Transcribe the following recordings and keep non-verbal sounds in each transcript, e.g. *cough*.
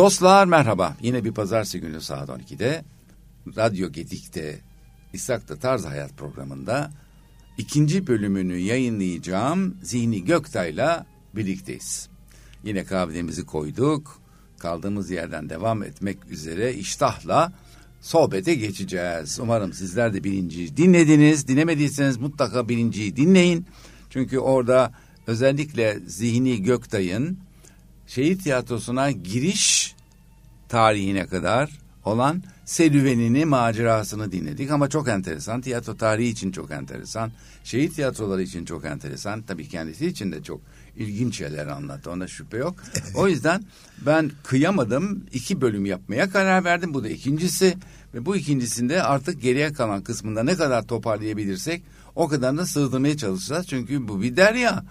Dostlar merhaba. Yine bir pazartesi günü saat 12'de Radyo Gedik'te İshak'ta Tarz Hayat programında ikinci bölümünü yayınlayacağım Zihni Göktay'la birlikteyiz. Yine kahvemizi koyduk. Kaldığımız yerden devam etmek üzere iştahla sohbete geçeceğiz. Umarım sizler de birinciyi dinlediniz. Dinlemediyseniz mutlaka birinciyi dinleyin. Çünkü orada özellikle Zihni Göktay'ın şehit tiyatrosuna giriş tarihine kadar olan serüvenini, macerasını dinledik. Ama çok enteresan. Tiyatro tarihi için çok enteresan. Şehit tiyatroları için çok enteresan. Tabii kendisi için de çok ilginç şeyler anlattı. Ona şüphe yok. O yüzden ben kıyamadım. iki bölüm yapmaya karar verdim. Bu da ikincisi. Ve bu ikincisinde artık geriye kalan kısmında ne kadar toparlayabilirsek o kadar da sığdırmaya çalışacağız. Çünkü bu bir derya.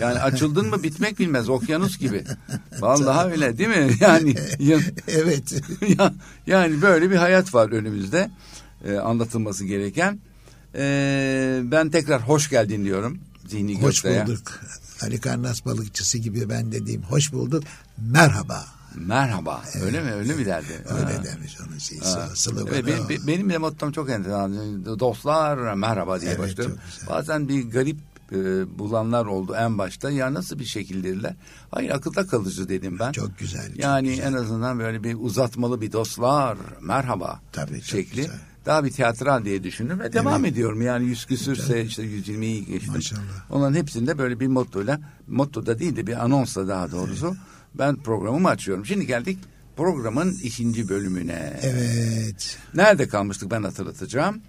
Yani açıldın mı bitmek bilmez okyanus gibi. *laughs* Vallahi öyle değil mi? *laughs* Yani *laughs* evet. yani böyle bir hayat var önümüzde e, anlatılması gereken. E, ben tekrar hoş geldin diyorum Zihni Hoş Gökçe'ye. bulduk. Ali Karnas balıkçısı gibi ben dediğim hoş bulduk. Merhaba. Merhaba. Öyle mi? Öyle mi derdi? Öyle Ha. demiş onun şeyi. Sloganı Evet, benim, benim de mottom çok enteresan. Dostlar merhaba diye Evet, başlıyorum. Bazen bir garip e, bulanlar oldu en başta. Ya nasıl bir şekildirler? Hayır akılda kalıcı dedim ben. Çok güzel. çok Yani güzel. en azından böyle bir uzatmalı bir dostlar merhaba Tabii, çok şekli. güzel. Daha bir tiyatral diye düşündüm ve devam ediyorum. Yani yüz küsürse işte 120'yi geçtim. Maşallah. Onların hepsinde böyle bir mottoyla, motto da değil de bir anonsla daha doğrusu ben programımı açıyorum. Şimdi geldik programın ikinci bölümüne. Evet. Nerede kalmıştık ben hatırlatacağım.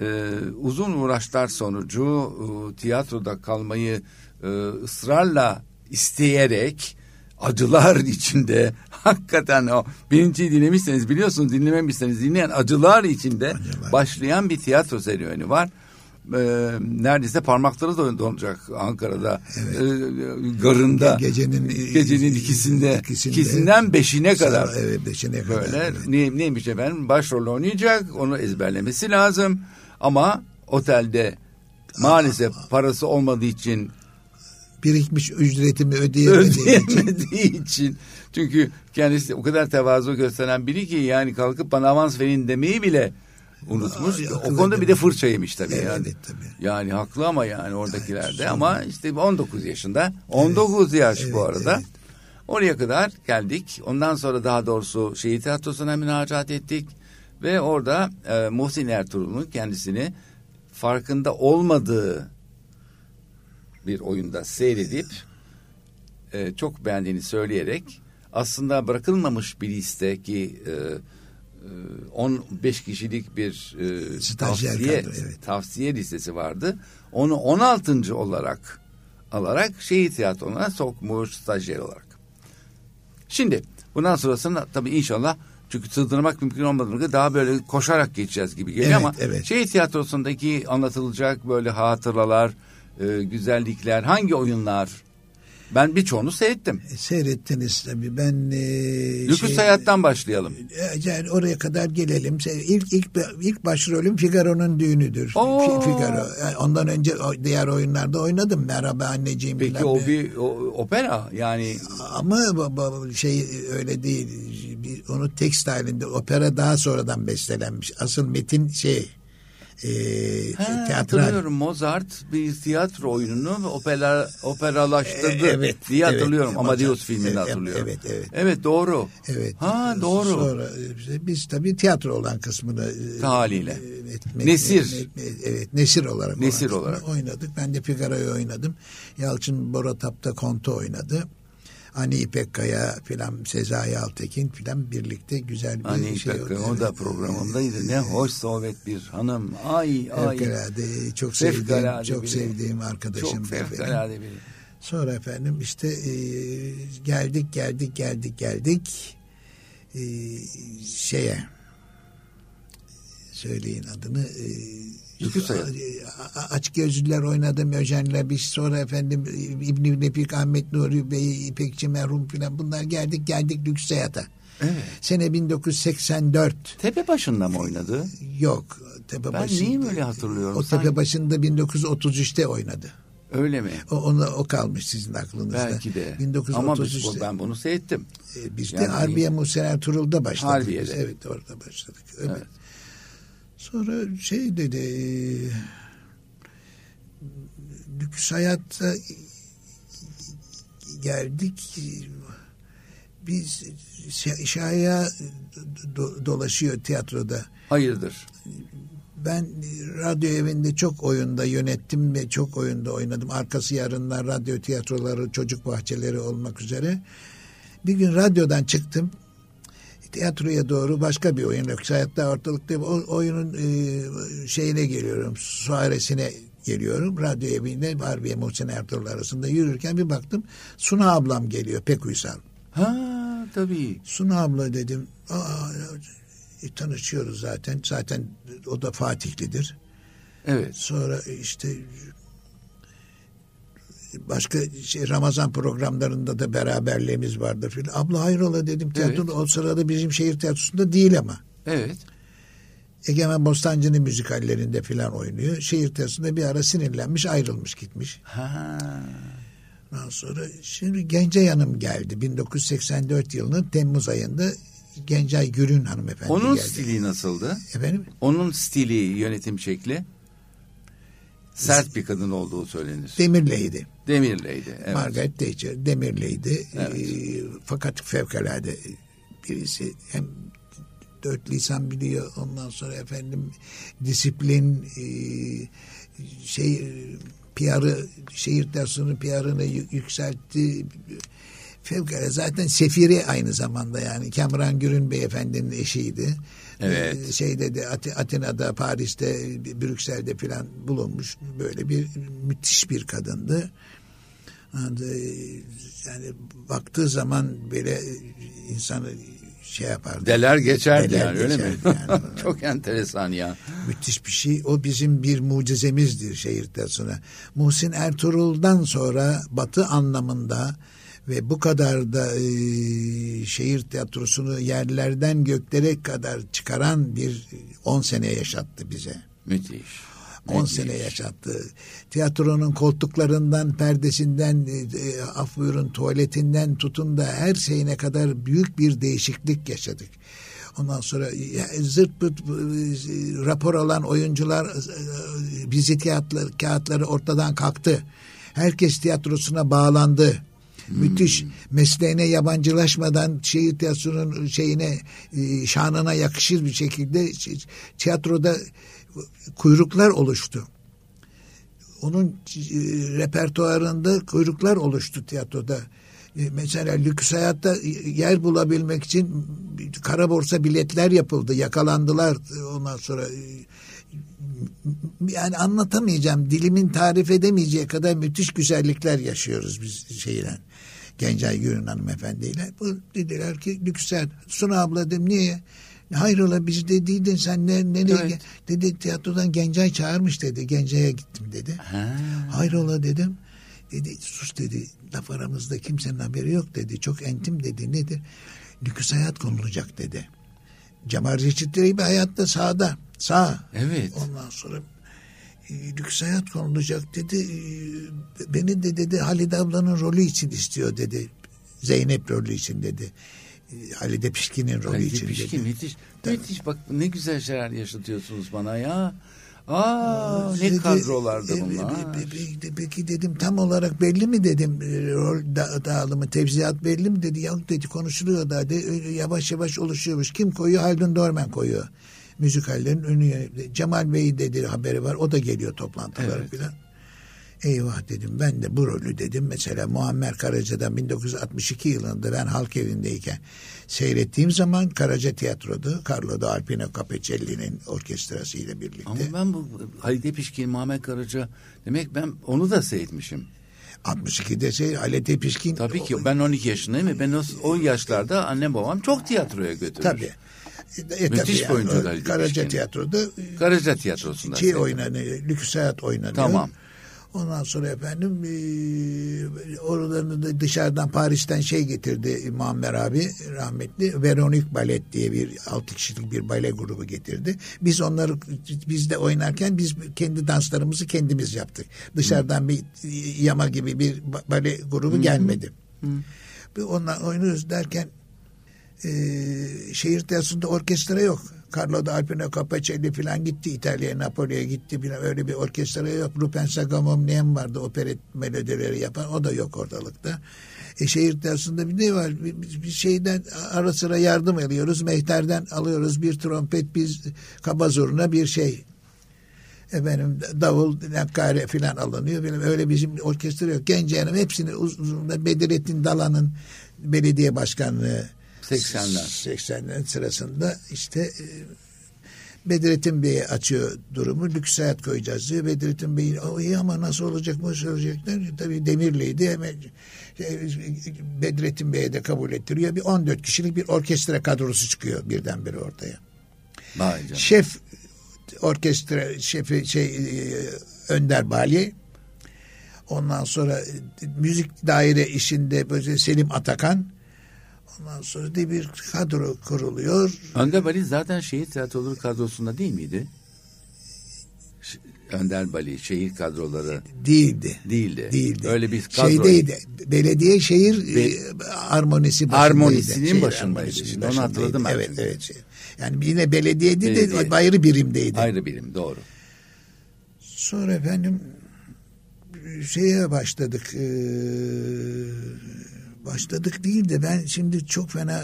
Ee, uzun uğraşlar sonucu e, tiyatroda kalmayı e, ısrarla isteyerek acılar *laughs* içinde hakikaten o birinciyi dinlemişseniz biliyorsunuz dinlememişseniz dinleyen acılar içinde Acılar. başlayan bir tiyatro serüveni var. Ee, neredeyse parmakları da donacak Ankara'da Evet. Ee, garında Gecenin gecenin ikisinde, ikisinde- ikisinden beşine kadar evet beşine kadar. Böyle evet. ne, neymiş efendim başrol oynayacak onu ezberlemesi lazım ama otelde maalesef parası olmadığı için Birikmiş ücretimi ödeyemediği için çünkü kendisi o kadar tevazu gösteren biri ki yani kalkıp bana avans verin demeyi bile unutmuş. Ay, o konuda bir de fırça yemiş tabii Evet, yani. evet, tabii. Yani haklı ama yani oradakilerde sorun. ama işte 19 yaşında 19 yaş bu evet, arada. evet. Oraya kadar geldik. Ondan sonra daha doğrusu şehit tiyatrosuna müracaat ettik. Ve orada e, Muhsin Ertuğrul'un kendisini farkında olmadığı bir oyunda seyredip e, çok beğendiğini söyleyerek aslında bırakılmamış bir liste ki e, e, 15 kişilik bir e, Stajyer tavsiye, kadro, evet. tavsiye listesi vardı. Onu 16. olarak alarak şehit tiyatrona sokmuş stajyer olarak. Şimdi bundan sonrasında tabii inşallah çünkü sığdırmak mümkün olmadığını daha böyle koşarak geçeceğiz gibi geliyor Evet, ama evet. şehit tiyatrosundaki anlatılacak böyle hatıralar, e, güzellikler, hangi oyunlar? Ben birçoğunu seyrettim. E, Seyrettiniz tabii. Ben e, Lüküs hayattan başlayalım. E, Yani oraya kadar gelelim. İlk ilk ilk başrolüm Figaro'nun düğünüdür. Oo. Fi- Figaro. Yani ondan önce diğer oyunlarda oynadım. Merhaba anneciğim. Peki o bir o, opera yani Ama bu şey öyle değil. Onu tekst halinde opera daha sonradan bestelenmiş. Asıl metin şey e, Ha, teatral. hatırlıyorum Mozart bir tiyatro oyununu opera operalaştırdı E, evet, diye evet. hatırlıyorum. Mozart. Amadeus filminde Evet, hatırlıyorum. evet, evet. Evet doğru. Evet. Ha doğru. Sonra e, biz tabii tiyatro olan kısmını e, Haliyle. e, etmek- Nesir. evet, nesir olarak. Nesir olarak. oynadık. Ben de Figaro'yu oynadım. Yalçın Boratap'ta Konto oynadı. Ani İpek Kaya filan Sezai Altekin filan birlikte güzel bir Hani şey İpek oldu. o da programındaydı. Ne hoş sohbet bir hanım. Ay ay. Fevkalade çok sevdiğim, çok biri. sevdiğim arkadaşım. Çok fevkalade biri. Sonra efendim işte e, geldik geldik geldik geldik e, şeye söyleyin adını e, Lüküs Hayat. a- a- Aç Gözlüler oynadım Öjen'le biz sonra efendim İbn Nefik Ahmet Nuri Bey İpekçi merhum filan bunlar geldik geldik Lüks Hayat'a. Evet. Sene 1984 Tepe başında mı oynadı? yok. Tepe Ben niye böyle hatırlıyorum? O Sanki- tepe başında 1933'te oynadı. Öyle mi? O, onu, o kalmış sizin aklınızda. Belki de. 1933'te. Ama biz, ben bunu seyrettim. E, Biz de Yani- Harbiye Muhsin Ertuğrul'da başladık. Harbiye'de. biz. Evet orada başladık. Evet. Evet. Sonra şey dedi e, lüks hayatta geldik biz şa- şaya do- dolaşıyor tiyatroda. Hayırdır? Ben radyo evinde çok oyunda yönettim ve çok oyunda oynadım. Arkası yarınlar radyo tiyatroları, çocuk bahçeleri olmak üzere. Bir gün radyodan çıktım. Tiyatroya doğru başka bir oyun yok. Hayatta ortalıkta o oyunun e, şeyine geliyorum. Suaresine geliyorum. Radyo evinde Harbiye Muhsin Ertuğrul arasında yürürken bir baktım. Suna ablam geliyor pek uysal. Ha tabii. Suna abla dedim. Aa, e, tanışıyoruz zaten. Zaten o da Fatihlidir. Evet. Sonra işte başka şey Ramazan programlarında da beraberliğimiz vardır filan. Abla hayrola dedim. Tiyatro Evet. o sırada bizim şehir tiyatrosunda değil ama. Evet. Egemen Bostancı'nın müzikallerinde filan oynuyor. Şehir tiyatrosunda bir ara sinirlenmiş ayrılmış gitmiş. Ha. Ondan sonra şimdi Gencay Hanım geldi. 1984 yılının Temmuz ayında Gencay Gürün hanımefendi Onun geldi. stili nasıldı? Efendim? Onun stili, yönetim şekli sert bir kadın olduğu söylenir. Demirley'di. Demirleydi. Evet. Margaret Thatcher Demirley'di. Evet. Ee, fakat fevkalade birisi hem dört lisan biliyor ondan sonra efendim disiplin e, şey e, PR'ı şehir tiyatrosunun PR'ını yü- yükseltti fevkalade zaten sefiri aynı zamanda yani Kamran Gürün beyefendinin eşiydi. Evet. Ee, şeyde de Atina'da, Paris'te, Brüksel'de filan bulunmuş böyle bir müthiş bir kadındı. Yani, yani baktığı zaman böyle insanı şey yapardı. Deler geçerdi Deler yani öyle mi? geçerdi *laughs* yani. Çok enteresan ya. Müthiş bir şey. O bizim bir mucizemizdir şehir tiyatrosuna. Muhsin Ertuğrul'dan sonra batı anlamında ve bu kadar da e, şehir tiyatrosunu yerlerden göklere kadar çıkaran bir 10 sene yaşattı bize. Müthiş. 10 Müthiş. sene yaşattı. Tiyatronun koltuklarından, perdesinden, e, e, af buyurun tuvaletinden tutun da her şeyine kadar büyük bir değişiklik yaşadık. Ondan sonra zırt pırt e, rapor alan oyuncular e, vizit kağıtları, kağıtları ortadan kalktı. Herkes tiyatrosuna bağlandı. Müthiş mesleğine yabancılaşmadan şehir tiyatronun şeyine e, şanına yakışır bir şekilde tiyatroda kuyruklar oluştu. Onun e, repertuarında kuyruklar oluştu tiyatroda. E, Mesela lüks hayatta yer bulabilmek için kara borsa biletler yapıldı, yakalandılar. Ondan sonra yani anlatamayacağım, dilimin tarif edemeyeceği kadar müthiş güzellikler yaşıyoruz biz şeyle. Gencay Gürün hanımefendiyle. Bu dediler ki lüks hayat. Suna abla dedim niye? Hayrola biz de değildin sen ne, nereye? Evet. Dedi tiyatrodan Gencay çağırmış dedi. Gencay'a gittim dedi. Ha. Hayrola dedim. Dedi sus dedi laf aramızda kimsenin haberi yok dedi. Çok entim dedi nedir? Lüks hayat konulacak dedi. Cemal Reşit bir hayatta sağda. Sağ. Evet. Ondan sonra lüks hayat konulacak dedi. E, beni de dedi Halide ablanın rolü için istiyor dedi. Zeynep rolü için dedi. E, Halide Pişkin'in rolü Halide için Pişkin dedi. müthiş. Müthiş bak ne güzel şeyler yaşatıyorsunuz bana ya. Aa ne Dedi, kadrolarda e, bunlar. e, e, Peki, dedim tam olarak belli mi dedim e, rol da, dağılımı tevziyat belli mi dedi yok dedi konuşuluyor da de, yavaş yavaş oluşuyormuş kim koyuyor Haldun Dorman koyuyor müzikallerin önü yönetmeni. Cemal Bey dedi haberi var o da geliyor toplantılara Evet. filan eyvah dedim ben de bu rolü dedim mesela Muammer Karaca'dan 1962 yılında ben halk evindeyken seyrettiğim zaman Karaca Tiyatro'da Carlo da Alpino Capecelli'nin orkestrasıyla birlikte. Ama ben bu Halide Pişkin, Muhammed Karaca demek ben onu da seyretmişim. 62'de şey Halide Pişkin. Tabii ki ben 12 yaşındayım ben o, o yaşlarda annem babam çok tiyatroya götürmüş. Tabii. E, Müthiş tabii bir oyuncu Halide Karaca. Tiyatro'da e, Karaca Tiyatrosu'nda. şey oynanıyor, Lüks Hayat oynanıyor. Tamam. Ondan sonra efendim e, oradan da dışarıdan Paris'ten şey getirdi Muammer abi rahmetli. Veronik Balet diye bir altı kişilik bir bale grubu getirdi. Biz onları biz de oynarken biz kendi danslarımızı kendimiz yaptık. Dışarıdan bir yama gibi bir bale grubu gelmedi. Hı. Ondan oynuyoruz derken e, şehir tiyatrosunda orkestra yok. Carlo da Alpino Capacelli falan gitti İtalya'ya, Napoli'ye gitti falan öyle bir orkestra yok. Rupen Sagamomnian vardı operet melodileri yapan o da yok ortalıkta. E, şehir tiyatrosunda bir ne var? Bir, bir şeyden ara sıra yardım alıyoruz. Mehter'den alıyoruz bir trompet, bir kaba zurna, bir şey. Efendim davul, nakare falan alınıyor. Benim öyle bizim orkestra yok. Genç Hanım hepsini uzun, Bedirettin Dalan'ın belediye başkanlığı 80'ler. 80'lerin sırasında işte e, Bedrettin Bey'e açıyor durumu. Lüks hayat koyacağız diyor. Bedrettin Bey o iyi ama nasıl olacak nasıl olacaklar? Tabii Demirli'ydi. Hemen e, Bedrettin Bey'e de kabul ettiriyor. Bir 14 kişilik bir orkestra kadrosu çıkıyor birdenbire ortaya. Vay canım. Şef orkestra şefi şey e, Önder Bali. Ondan sonra müzik daire işinde böyle Selim Atakan Ondan sonra da bir kadro kuruluyor. Önder Bali zaten şehir tiyatroları kadrosunda değil miydi? Önder Bali şehir kadroları değildi. Değildi. Değildi. Öyle bir kadro. Şeydeydi. Belediye şehir Be e, armonisi başındaydı. Armonisinin başındaydı. Şimdi onu hatırladım ben. Evet, evet. Yani yine belediyedi belediye. de ayrı birimdeydi. Ayrı birim doğru. Sonra efendim şeye başladık. E, başladık değil de ben şimdi çok fena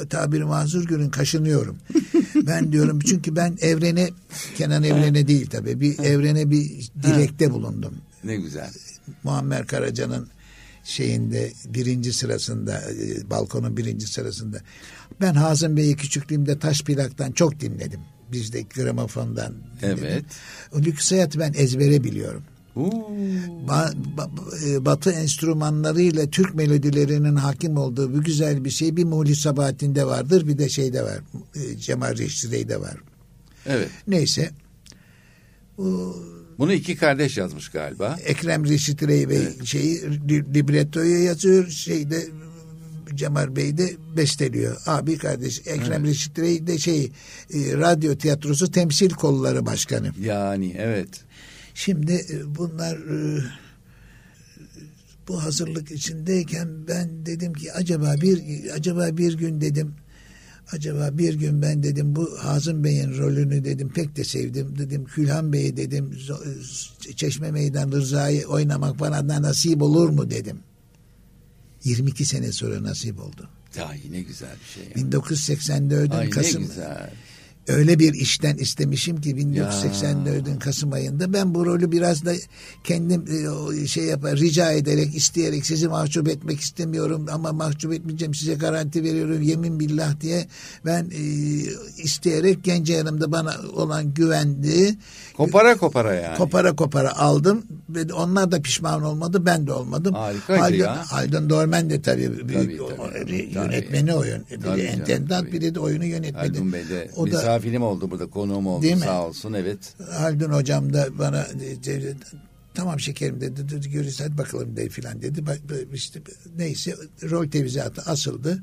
e, tabiri mazur görün kaşınıyorum. *laughs* ben diyorum çünkü ben evrene Kenan evrene değil tabii bir evrene bir dilekte bulundum. Ne güzel. Muammer Karaca'nın şeyinde birinci sırasında e, balkonun birinci sırasında. Ben Hazım Bey'i küçüklüğümde taş plaktan çok dinledim. Bizde gramofondan. Dinledim. Evet. O lüks hayatı ben ezbere biliyorum. Ba, ba, e, batı enstrümanlarıyla Türk melodilerinin hakim olduğu bu güzel bir şey bir Muhli Sabahattin'de vardır bir de şeyde var e, Cemal Reşit'de var. Evet. Neyse. Bu, Bunu iki kardeş yazmış galiba. Ekrem Reşit Rey Bey evet. şeyi librettoyu yazıyor şeyde Cemal Bey de besteliyor. Abi kardeş Ekrem evet. Reşit Rey de şey e, radyo tiyatrosu temsil kolları başkanı. Yani evet. Şimdi e, bunlar e, bu hazırlık içindeyken ben dedim ki acaba bir acaba bir gün dedim acaba bir gün ben dedim bu Hazım Bey'in rolünü dedim pek de sevdim dedim Külhan Bey'i dedim Çeşme Meydan Rıza'yı oynamak bana da nasip olur mu dedim. 22 sene sonra nasip oldu. Ya yine güzel bir şey. Yani. 1984'ün Kasım. güzel öyle bir işten istemişim ki 1984'ün Kasım ayında ben bu rolü biraz da kendim e, şey yapar rica ederek isteyerek sizi mahcup etmek istemiyorum ama mahcup etmeyeceğim size garanti veriyorum yemin billah diye ben e, isteyerek genç yanımda bana olan güvendi. Kopara kopara yani. Kopara kopara aldım ve onlar da pişman olmadı ben de olmadım. Harikaydı Haldun, ya. Haldun Dorman de tabii, tabii, büyük tabii, yönetmeni tabii. oyun. Biri entendant biri de oyunu yönetmeni. De o da, misafirim oldu burada konuğum oldu Değil sağ mi? olsun evet. Haldun hocam da bana tamam şekerim dedi, görürüz hadi bakalım dedi filan dedi. İşte neyse rol tevziyatı asıldı.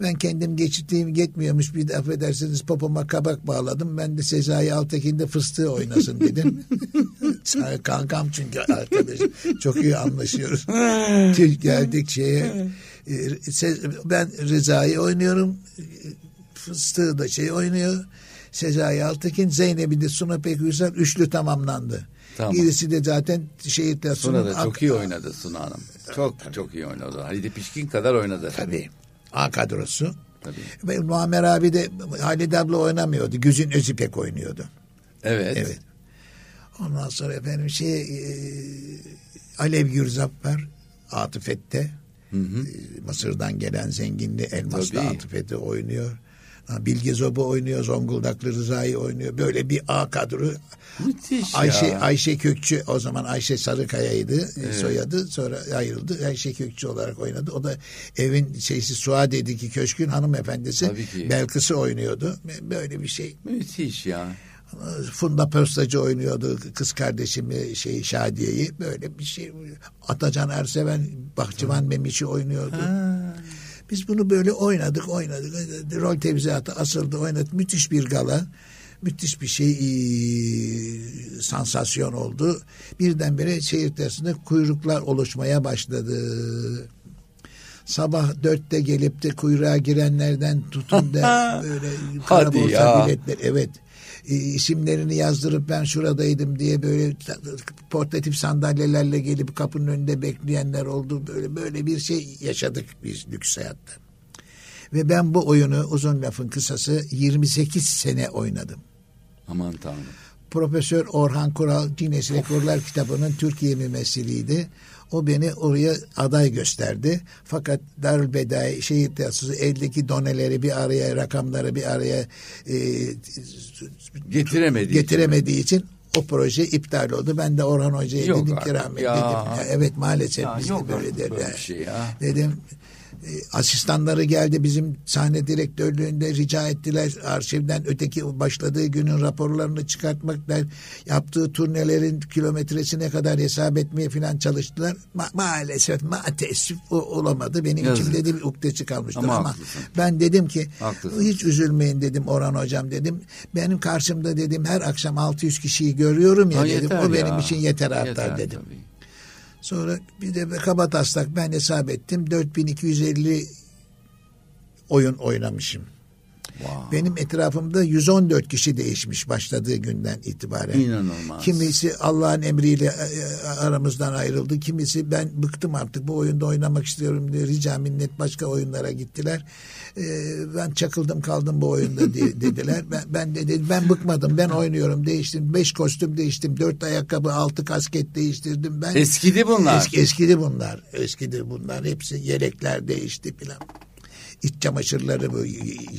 Ben kendim geçittiğim yetmiyormuş bir de affedersiniz popoma kabak bağladım. Ben de Sezai Altekin'de fıstığı oynasın dedim. *laughs* Kankam çünkü arkadaşım. Çok iyi anlaşıyoruz. *laughs* Geldik şeye. Ben Rıza'yı oynuyorum. Fıstığı da şey oynuyor. Sezai Altekin, Zeynep'i de Suna Pekürsel üçlü tamamlandı. Tamam. Birisi de zaten şehitler Suna da çok iyi oynadı Suna Hanım. Çok tabii. çok iyi oynadı. Halide Pişkin kadar oynadı. Tabii. A kadrosu. Tabii. Ve Muammer abi de Halide abla oynamıyordu. Güzin Özipek oynuyordu. Evet. Evet. Ondan sonra efendim şey e, Alev Gürzapper Atıfet'te hı hı. E, Mısır'dan gelen zenginli Elmas'la Atıfet'te oynuyor. Bilge Zobu oynuyor, Zonguldaklı Rıza'yı oynuyor. Böyle bir A kadro. Müthiş Ayşe, ya. Ayşe Kökçü o zaman Ayşe Sarıkaya'ydı evet. soyadı. Sonra ayrıldı. Ayşe Kökçü olarak oynadı. O da evin şeysi Suadiye'deki köşkün hanımefendisi. Belkıs'ı oynuyordu. Böyle bir şey. Müthiş ya. Funda Postacı oynuyordu kız kardeşimi şey Şadiye'yi böyle bir şey Atacan Erseven Bahçıvan Memiş'i oynuyordu. Ha. Biz bunu böyle oynadık oynadık rol tevziatı asıldı oynadık müthiş bir gala müthiş bir şey e, sansasyon oldu. Birdenbire şehir tersinde kuyruklar oluşmaya başladı. Sabah dörtte gelip de kuyruğa girenlerden tutun da *laughs* böyle kara biletler evet e, isimlerini yazdırıp ben şuradaydım diye böyle portatif sandalyelerle gelip kapının önünde bekleyenler oldu. Böyle böyle bir şey yaşadık biz lüks hayatta. Ve ben bu oyunu uzun lafın kısası 28 sene oynadım. Aman tanrım. Profesör Orhan Kural Guinness Rekorlar kitabının Türkiye mümessiliydi. O beni oraya aday gösterdi. Fakat Darül Bedai şehir tiyatrosu eldeki doneleri bir araya, rakamları bir araya e, getiremediği, getiremediği için, için o proje iptal oldu. Ben de Orhan Hoca'ya dedim ki rahmet dedim. Ya, evet maalesef ya, bizde böyle der. Şey ya. Dedim asistanları geldi bizim sahne direktörlüğünde rica ettiler arşivden öteki başladığı günün raporlarını çıkartmaklar yaptığı turnelerin kilometresine kadar hesap etmeye falan çalıştılar. Ma maalesef maalesef o olamadı. Benim Yazık. içimde bir ukdesi kalmıştır ama, ama ben dedim ki haklısın. hiç üzülmeyin dedim Orhan hocam dedim. Benim karşımda dedim her akşam 600 kişiyi görüyorum ya ha, dedim. O benim ya. için yeter artar yeter, dedim. Tabii. Sonra bir de kabataslak ben hesap ettim. 4250 oyun oynamışım. Wow. Benim etrafımda 114 kişi değişmiş başladığı günden itibaren. İnanılmaz. Kimisi Allah'ın emriyle e, e, aramızdan ayrıldı. Kimisi ben bıktım artık bu oyunda oynamak istiyorum diye rica minnet başka oyunlara gittiler. Ee, ben çakıldım kaldım bu oyunda *laughs* dediler. Ben, ben de dedim ben bıkmadım ben oynuyorum değiştim. Beş kostüm değiştim. Dört ayakkabı altı kasket değiştirdim. Ben, eskidi bunlar. Eski, eskidi bunlar. Eskidi bunlar. Hepsi yelekler değişti filan iç çamaşırları bu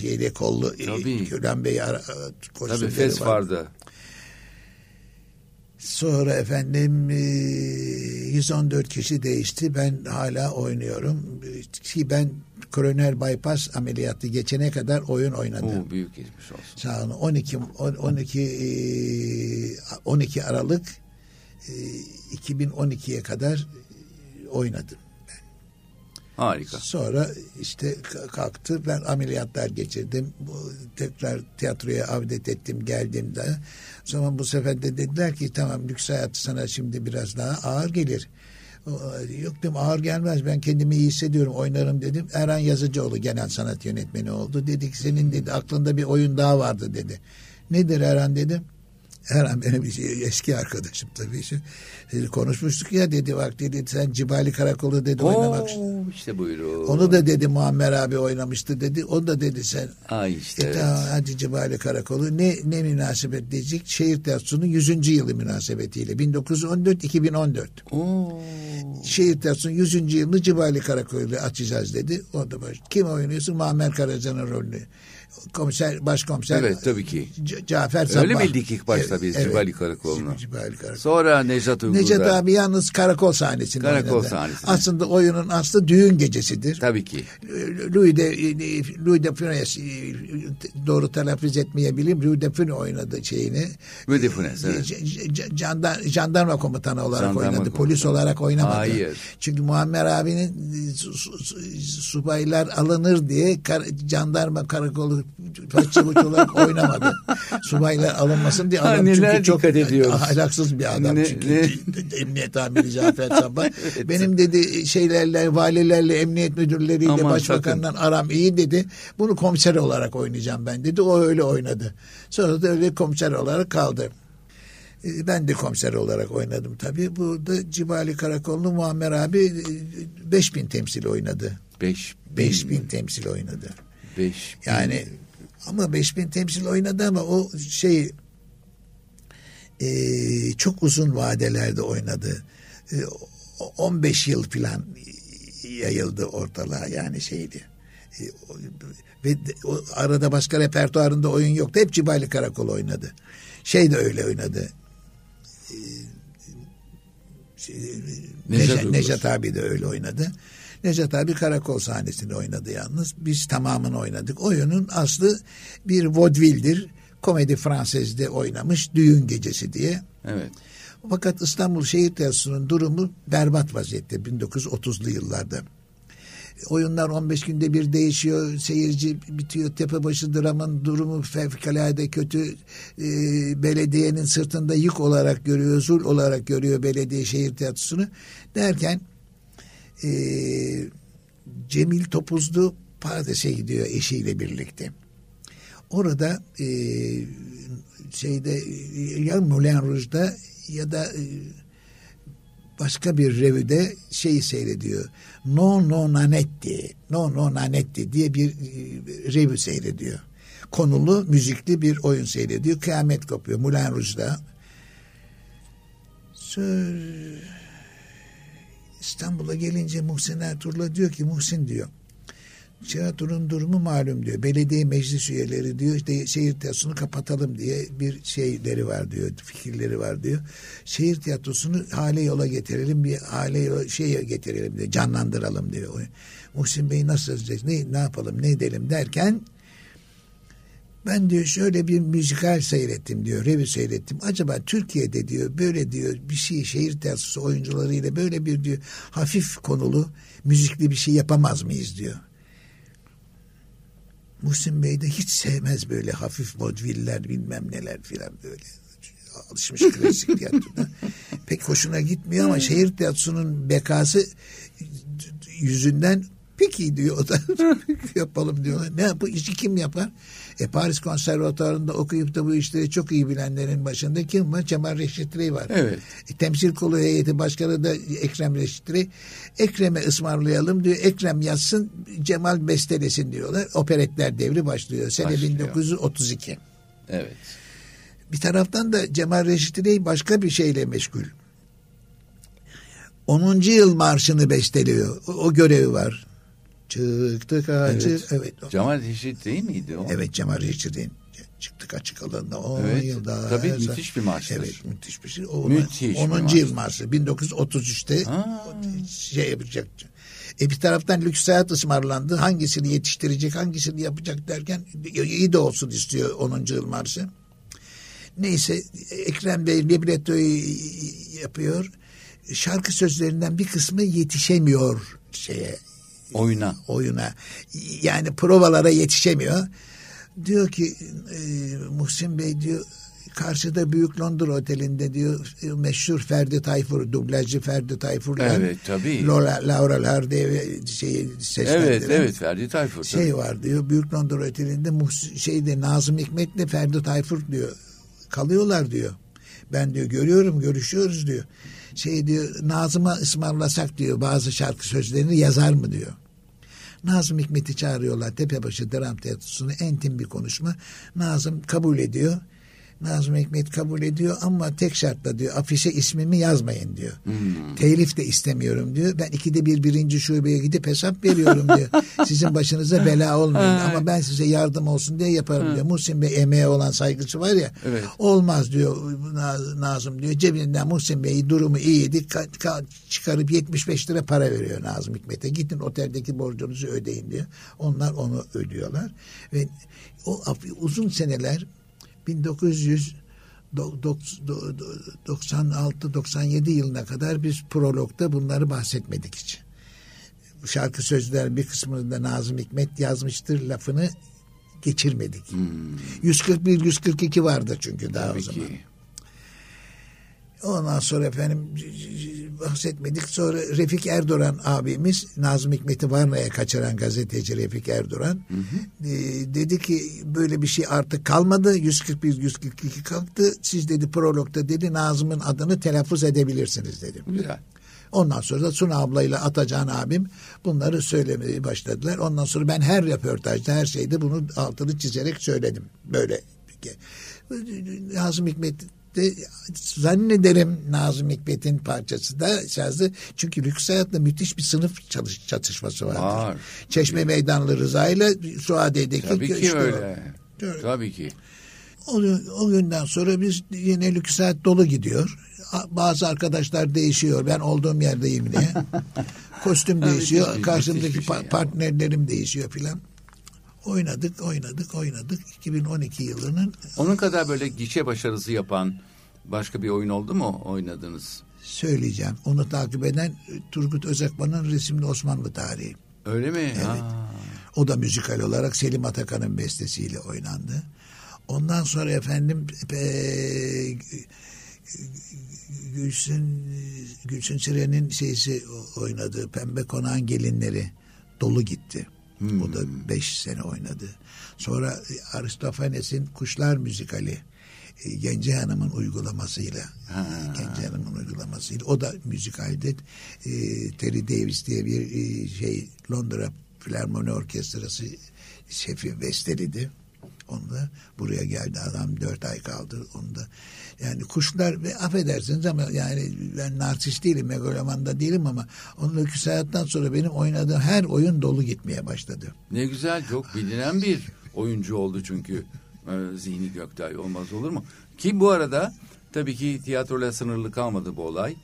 yere kollu e. Gülen Bey Tabii fes var. vardı. Sonra efendim 114 e, kişi değişti. Ben hala oynuyorum. Ki ben koroner bypass ameliyatı geçene kadar oyun oynadım. Oo, büyük geçmiş olsun. Sağ olun. 12 12 12 Aralık 2012'ye e, kadar oynadım. Harika. Sonra işte kalktı. Ben ameliyatlar geçirdim. Tekrar tiyatroya avdet ettim geldim de. Sonra bu sefer de dediler ki tamam lüks hayat sana şimdi biraz daha ağır gelir. Yok dedim ağır gelmez ben kendimi iyi hissediyorum oynarım dedim. Erhan Yazıcıoğlu genel sanat yönetmeni oldu. Dedik senin dedi aklında bir oyun daha vardı dedi. Nedir Erhan dedim. Erhan benim *laughs* eski arkadaşım tabii. Şimdi konuşmuştuk ya dedi bak dedi sen Cibali Karakolu dedi Oo, oynamak istiyorsun. işte buyurun. Onu da dedi Muammer abi oynamıştı dedi. Onu da dedi sen. Ay işte. E, evet. tamam, hadi Cibali Karakolu. Ne, ne münasebet diyecek? Şehir Tiyatrosu'nun 100. yılı münasebetiyle. 1914-2014. Oo. Şehir Tiyatrosu'nun 100. yılını Cibali Karakolu'yla açacağız dedi. O da baş. Kim oynuyorsun? Muammer Karaca'nın rolünü komiser, başkomiser. Evet tabii ki. C- Cafer Sabbah. Öyle miydik ilk başta biz evet, Cibali Karakol'unu? Cibali Karakol. Sonra Necat Uygur'da. Necat abi yalnız karakol sahnesinde Karakol oynadı. sahnesinde. Aslında oyunun aslı düğün gecesidir. Tabii ki. Louis de, Louis de Funès doğru telaffuz etmeyebilirim. Louis de Funès oynadı şeyini. Louis de Funès evet. Jandar, jandarma komutanı olarak jandarma oynadı. Komutanı. Polis olarak oynamadı. Hayır. Çünkü Muammer abinin subaylar alınır diye kar, jandarma karakolu çavuş olarak oynamadı. Subaylar alınmasın diye adam ha, çünkü çok ahlaksız bir adam ne, çünkü ne? *laughs* emniyet amiri Cafer Sabah. *laughs* evet. Benim dedi şeylerle valilerle emniyet müdürleriyle Aman, başbakanla sakın. aram iyi dedi. Bunu komiser olarak oynayacağım ben dedi. O öyle oynadı. Sonra da öyle komiser olarak kaldı. E, ben de komiser olarak oynadım tabii. Burada Cibali Karakollu Muammer abi 5000 e, temsil oynadı. 5 5000 temsil oynadı. 5 yani ama 5000 temsil oynadı ama o şey e, çok uzun vadelerde oynadı. E, 15 yıl falan yayıldı ortalığa yani şeydi. E, ve o, arada başka repertuarında oyun yoktu. Hep Cibali Karakol oynadı. Şey de öyle oynadı. E, şey, Nejat, Nejat abi de öyle oynadı. Necat abi karakol sahnesinde oynadı yalnız. Biz tamamını oynadık. Oyunun aslı bir vodvildir. Komedi Fransız'da oynamış Düğün Gecesi diye. Evet. Fakat İstanbul Şehir Tiyatrosu'nun durumu berbat vaziyette 1930'lu yıllarda. Oyunlar 15 günde bir değişiyor. Seyirci bitiyor. Tepebaşı dramın durumu fevkalade kötü. Ee, belediyenin sırtında yük olarak görüyor. Zul olarak görüyor belediye şehir tiyatrosunu. Derken e, Cemil Topuzlu Paris'e gidiyor eşiyle birlikte. Orada e, şeyde ya Moulin Rouge'da ya da e, başka bir revüde şeyi seyrediyor. No No Nanetti, No No Nanetti diye bir e, revü seyrediyor. Konulu müzikli bir oyun seyrediyor. Kıyamet kopuyor Moulin Rouge'da. Sir, İstanbul'a gelince Muhsin Ertuğrul'a diyor ki Muhsin diyor tiyatronun durumu malum diyor. Belediye meclis üyeleri diyor işte şehir tiyatrosunu kapatalım diye bir şeyleri var diyor. Fikirleri var diyor. Şehir tiyatrosunu hale yola getirelim bir hale şeye getirelim diyor. Canlandıralım diyor. Muhsin Bey nasıl? Ne, ne yapalım ne edelim derken ben diyor şöyle bir müzikal seyrettim diyor. Revi seyrettim. Acaba Türkiye'de diyor böyle diyor bir şey şehir tiyatrosu oyuncularıyla böyle bir diyor hafif konulu müzikli bir şey yapamaz mıyız diyor. Muhsin Bey de hiç sevmez böyle hafif vodviller bilmem neler filan böyle alışmış *laughs* klasik tiyatroda. Pek hoşuna gitmiyor ama şehir tiyatrosunun bekası yüzünden peki diyor o da *laughs* yapalım diyorlar. Ne yapı işi kim yapar? E Paris Konservatuarı'nda okuyup da bu işleri çok iyi bilenlerin başında kim var? Cemal Reşit Rey var. Evet. E, temsil kolu heyeti başkanı da Ekrem Reşit Rey. Ekrem'e ısmarlayalım diyor. Ekrem yazsın Cemal bestelesin diyorlar. Operetler devri başlıyor. Sene Başlıyor. 1932. Evet. Bir taraftan da Cemal Reşit Rey başka bir şeyle meşgul. 10. yıl marşını besteliyor. O, o görevi var. Çıktık acı. Evet. Evet. Cemal Reşit değil miydi o? Evet Cemal Reşit'in çıktık açık alanda 10 Evet, yılda. tabii her- müthiş bir marştır. Evet müthiş bir şey. O, Müthiş bir 10. marş. yıl marşı 1933'te Ha. şey yapacak. E bir taraftan lüks hayat ısmarlandı. Hangisini yetiştirecek, hangisini yapacak derken iyi de olsun istiyor 10. yıl marşı. Neyse Ekrem Bey librettoyu yapıyor. Şarkı sözlerinden bir kısmı yetişemiyor şeye Oyuna. oyuna. Yani provalara yetişemiyor. Diyor ki e, Muhsin Bey diyor karşıda Büyük Londra Oteli'nde diyor e, meşhur Ferdi Tayfur, dublajcı Ferdi Tayfur'la Evet, tabii. Laura, Laura Hardy ve şeyi seslendiren Evet evet Ferdi Tayfur. tabii. şey var diyor. Büyük Londra Oteli'nde şeyde Nazım Hikmet'le Ferdi Tayfur diyor. Kalıyorlar diyor. Ben diyor görüyorum görüşüyoruz diyor. Şey diyor Nazım'a ısmarlasak diyor bazı şarkı sözlerini yazar mı diyor. Nazım Hikmet'i çağırıyorlar Tepebaşı Dram Tiyatrosu'na entim bir konuşma. Nazım kabul ediyor. Nazım Hikmet kabul ediyor ama tek şartla diyor afişe ismimi yazmayın diyor. Telif de istemiyorum diyor. Ben ikide bir birinci şubeye gidip hesap veriyorum diyor. *laughs* Sizin başınıza bela olmayın ama ben size yardım olsun diye yaparım diyor. Muhsin Bey emeğe olan saygısı var ya. Evet. Olmaz diyor Naz- Nazım diyor. Cebinden Muhsin Bey durumu iyiydi. Ka- ka- çıkarıp 75 lira para veriyor Nazım Hikmet'e. Gidin oteldeki borcunuzu ödeyin diyor. Onlar onu ödüyorlar. Ve o uzun seneler 1996-97 yılına kadar biz prologda bunları bahsetmedik hiç. Şarkı sözler bir kısmını da Nazım Hikmet yazmıştır lafını geçirmedik. 141-142 vardı çünkü daha Tabii o zaman. Ondan sonra efendim bahsetmedik. Sonra Refik Erdoğan abimiz Nazım Hikmet'i Varna'ya kaçıran gazeteci Refik Erdoğan e, dedi ki böyle bir şey artık kalmadı. 141-142 kalktı. Siz dedi prologda dedi Nazım'ın adını telaffuz edebilirsiniz dedi. Güzel. Ondan sonra da Suna ablayla Atacan abim bunları söylemeye başladılar. Ondan sonra ben her röportajda her şeyde bunu altını çizerek söyledim. Böyle. Nazım Hikmet de zannederim Nazım Hikmet'in parçası da sazı. Çünkü lüks hayatta müthiş bir sınıf çalış, çatışması vardır. Var. Çeşme Meydanlı Rıza ile Suadiye'deki Tabii ki işte o. öyle. Evet. Tabii ki. O, o günden sonra biz yine lüks hayat dolu gidiyor. Bazı arkadaşlar değişiyor. Ben olduğum yerdeyim diye. *laughs* Kostüm değişiyor. Karşımdaki şey pa- partnerlerim değişiyor filan. Oynadık, oynadık, oynadık. 2012 yılının Onun kadar böyle gişe başarısı yapan başka bir oyun oldu mu oynadınız? söyleyeceğim. Onu takip eden Turgut Özakman'ın resimli Osmanlı tarihi. Öyle mi? Evet. Ha. O da müzikal olarak Selim Atakan'ın bestesiyle oynandı. Ondan sonra efendim e, Gülsün Gülsün Siren'in şeysi oynadığı Pembe Konağın Gelinleri dolu gitti. Hmm. O da beş sene oynadı. Sonra Aristofanes'in Kuşlar müzikali e, Gence Hanım'ın uygulamasıyla Ha. Gence Hanım'ın uygulamasıyla o da müzikalde e, Terry Davis diye bir e, şey Londra Filarmoni Orkestrası şefi besteledi. Onu da buraya geldi adam dört ay kaldı. Onu da yani kuşlar ve affedersiniz ama yani ben narsist değilim, megaloman da değilim ama onun öyküsü hayattan sonra benim oynadığım her oyun dolu gitmeye başladı. Ne güzel çok bilinen bir oyuncu oldu çünkü Ee, Zihni Göktay olmaz olur mu? Ki bu arada tabii ki tiyatroyla sınırlı kalmadı bu olay.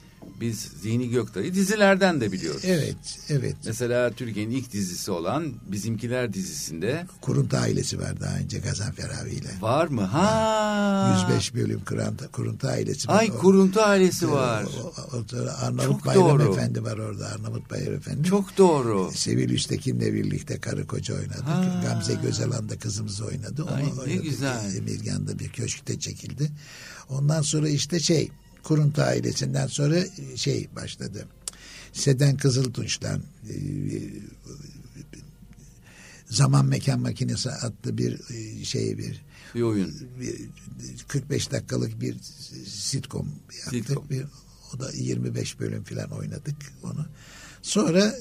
Biz Zihni Göktay'ı dizilerden de biliyoruz. Evet, evet. Mesela Türkiye'nin ilk dizisi olan Bizimkiler dizisinde Kuruntu ailesi var daha önce Gazanfer abiyle. var mı? Ha. 105 bölüm Kuruntu, Kuruntu ailesi var. Ay O- Kuruntu ailesi var. O, o, o- Arnavut Çok Bayram doğru. Efendi var orada. Arnavut Bayram Efendi. Çok doğru. Sevil Üstekin'le birlikte karı koca oynadık. Ha. Gamze Gözalan da kızımız oynadı. Onu Ay, ne oynadık. güzel. Emirgan'da bir köşkte çekildi. Ondan sonra işte şey Kuruntu ailesinden sonra şey başladı. Seden Kızıltunç'tan e, Zaman Mekan Makinesi adlı bir e, şey bir Bir oyun. bir 45 dakikalık bir sitcom yaptık. Sitcom. Bir, o da 25 bölüm falan oynadık onu. Sonra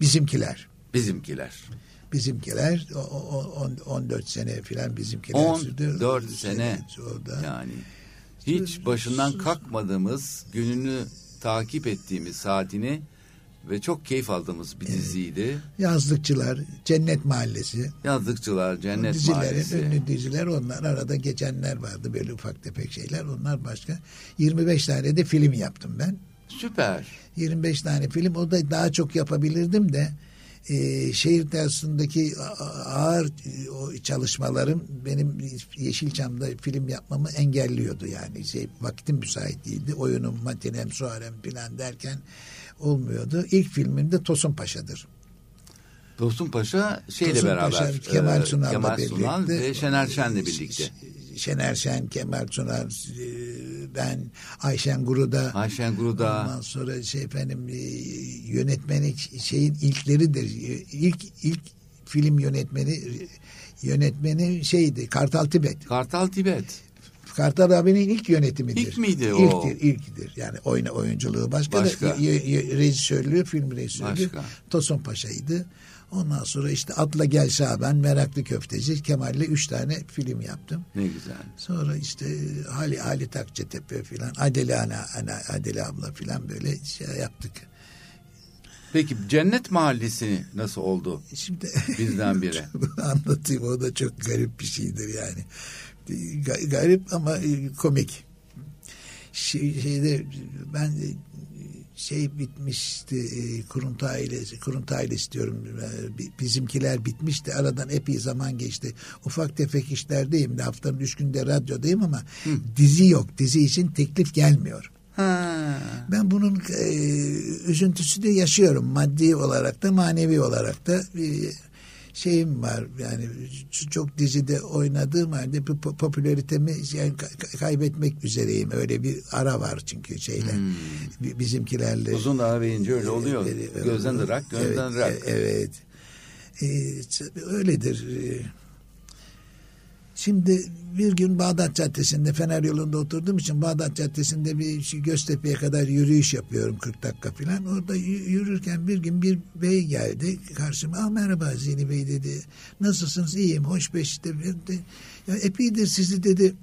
bizimkiler. Bizimkiler. Bizimkiler o, o, on- 14 sene falan bizimkiler sürdü. 14 sene. Orada. Yani hiç başından kalkmadığımız, gününü takip ettiğimiz saatini ve çok keyif aldığımız bir diziydi. Yazlıkçılar, Cennet Mahallesi. Yazdıkçılar, Cennet dizilerin Mahallesi. ünlü diziler onlar arada geçenler vardı böyle ufak tefek şeyler onlar başka 25 tane de film yaptım ben Süper. 25 tane film o da daha çok yapabilirdim de e, şehir tersindeki ağır e, o çalışmalarım benim Yeşilçam'da film yapmamı engelliyordu yani şey vaktim müsait değildi oyunum matinem suarem filan derken olmuyordu İlk filmim de Tosun Paşa'dır. Dostum Paşa şeyle Tosun beraber. Paşa, Kemal e, Sunal'la Kemal birlikte. Sunal ve Şener Şen'le birlikte. Şener Şen, Kemal Sunal, e, ben, Ayşen Guru'da. Ayşen Guru'da. Ondan sonra şey efendim e, yönetmeni şeyin ilkleridir. İlk ilk film yönetmeni yönetmeni şeydi Kartal Tibet. Kartal Tibet. Kartal abinin ilk yönetimidir. İlk miydi o? İlktir, ilktir. Yani oyna oyunculuğu başka, Başka. da y- y- rejisörlüğü, film rejisörlüğü Başka. Tosun Paşa'ydı. Ondan sonra işte Atla Gel Şaban, Meraklı Köfteci, Kemal'le üç tane film yaptım. Ne güzel. Sonra işte Hali Halit Akçatepe filan, Adile Ana, Ana, Adile abla filan böyle şey yaptık. Peki Cennet Mahallesi nasıl oldu Şimdi bizden *laughs* biri? anlatayım o da çok garip bir şeydir yani. Ga- Garip ama e, komik. Şey, şeyde ben e, şey bitmişti e, kuruntu ailesi diyorum e, bi- bizimkiler bitmişti. Aradan epey zaman geçti. Ufak tefek işlerdeyim de haftanın üç günde radyodayım ama dizi yok. Dizi için teklif gelmiyor. Ha. ben bunun e, üzüntüsünü yaşıyorum. Maddi olarak da manevi olarak da bir şeyim var yani çok dizide oynadığım halde popülaritemi yani ka- kaybetmek üzereyim öyle bir ara var çünkü şeyle bi- bizimkilerle Uzun ağabeyince öyle oluyor. Evet, evet. Gözden ırak, gönülden evet, e- Evet. Ee, öyledir. Şimdi bir gün Bağdat Caddesi'nde Fener yolunda oturduğum için Bağdat Caddesi'nde bir Göztepe'ye kadar yürüyüş yapıyorum 40 dakika falan. Orada yürürken bir gün bir bey geldi karşıma. Aa, merhaba Zihni Bey dedi. Nasılsınız? İyiyim. Hoş beş işte. Ben de, Ya epeydir sizi dedi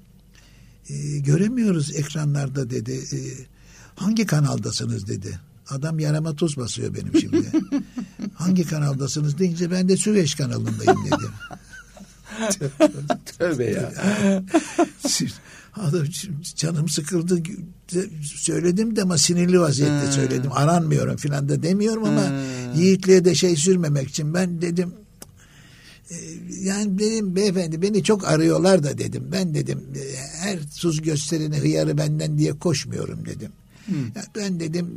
e, göremiyoruz ekranlarda dedi. E, hangi kanaldasınız dedi. Adam yarama tuz basıyor benim şimdi. *laughs* hangi kanaldasınız deyince ben de Süveyş kanalındayım dedim. *laughs* Tövbe ya. Adam canım sıkıldı söyledim de ama sinirli vaziyette Hmm. söyledim. Aranmıyorum filan da demiyorum ama Hmm. yiğitliğe de şey sürmemek için ben dedim e, yani benim beyefendi beni çok arıyorlar da dedim. Ben dedim e, her tuz gösterine hıyarı benden diye koşmuyorum dedim. Ya ben dedim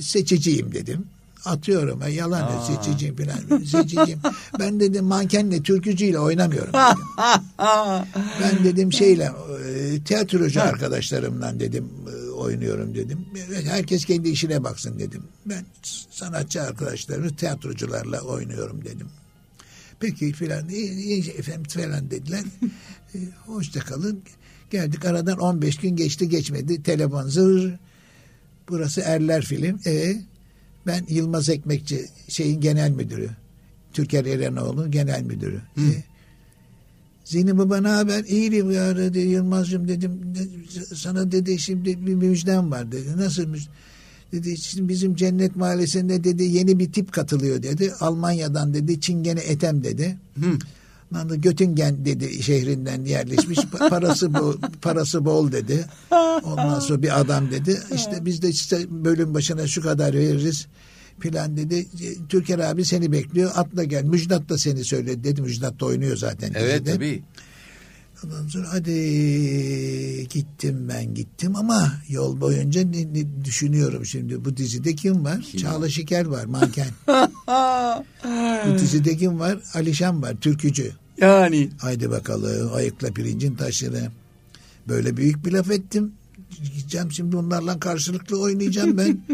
seçiciyim dedim. Atıyorum ha, yalan Aa. seçiciyim falan seçiciyim. *laughs* ben dedim mankenle türkücüyle oynamıyorum dedim. *laughs* ben dedim şeyle e, tiyatrocu arkadaşlarımla dedim e, oynuyorum dedim. Herkes kendi işine baksın dedim. Ben sanatçı arkadaşlarımı tiyatrocularla oynuyorum dedim. Peki filan iyi efendim falan dediler. E, hoşça kalın. Geldik aradan 15 gün geçti geçmedi. Telefon zır. Burası Erler Film. E ben Yılmaz Ekmekçi şeyin genel müdürü. Türker Erenoğlu genel müdürü. E, Zihni baba ne haber? İyiyim ya dedi Yılmaz'cığım dedim. "Ne- Sana dedi şimdi bir müjdem var dedi. Nasıl müjde? Dedi şimdi bizim Cennet Mahallesi'nde dedi yeni bir tip katılıyor dedi. Almanya'dan dedi Çingene Etem dedi. Lan da Göttingen dedi şehrinden yerleşmiş. Pa- *laughs* Parası bol, parası bol dedi. Ondan sonra bir adam dedi. İşte biz de işte bölüm başına şu kadar veririz filan dedi. Türker abi seni bekliyor. Atla gel. Müjdat da seni söyledi dedi. Müjdat da oynuyor zaten. Evet dizide. tabii. Ondan sonra hadi gittim ben gittim ama yol boyunca ne, ne düşünüyorum şimdi. Bu dizide kim var? Kim Çağla Şikel var manken. *laughs* Bu dizide kim var? Alişan var türkücü. Yani Haydi bakalım ayıkla pirincin taşını. Böyle büyük bir laf ettim. Gideceğim şimdi onlarla karşılıklı oynayacağım ben. *laughs*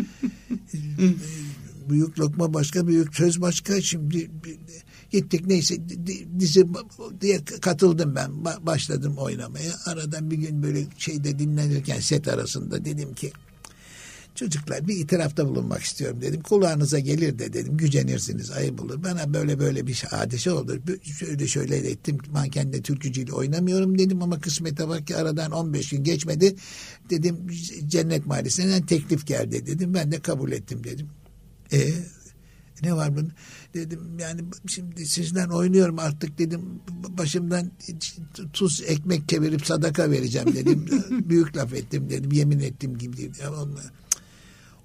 büyük lokma başka, büyük söz başka. Şimdi gittik neyse di- dizi diye katıldım ben. Ba- Başladım oynamaya. Aradan bir gün böyle şeyde dinlenirken set arasında dedim ki Çocuklar bir itirafta bulunmak istiyorum dedim. Kulağınıza gelir de dedim. Gücenirsiniz, ayıp olur. Bana böyle böyle bir hadise oldu. Şöyle şöyle ettim. Mankenle türkücüyle oynamıyorum dedim ama kısmete bak ki aradan 15 gün geçmedi. Dedim Cennet Mahallesi'nden teklif geldi dedim. Ben de kabul ettim dedim. E ne var bunun? Dedim yani şimdi sizden oynuyorum artık dedim. Başımdan tuz ekmek çevirip sadaka vereceğim dedim. *laughs* Büyük laf ettim dedim. Yemin ettim gibi dedim.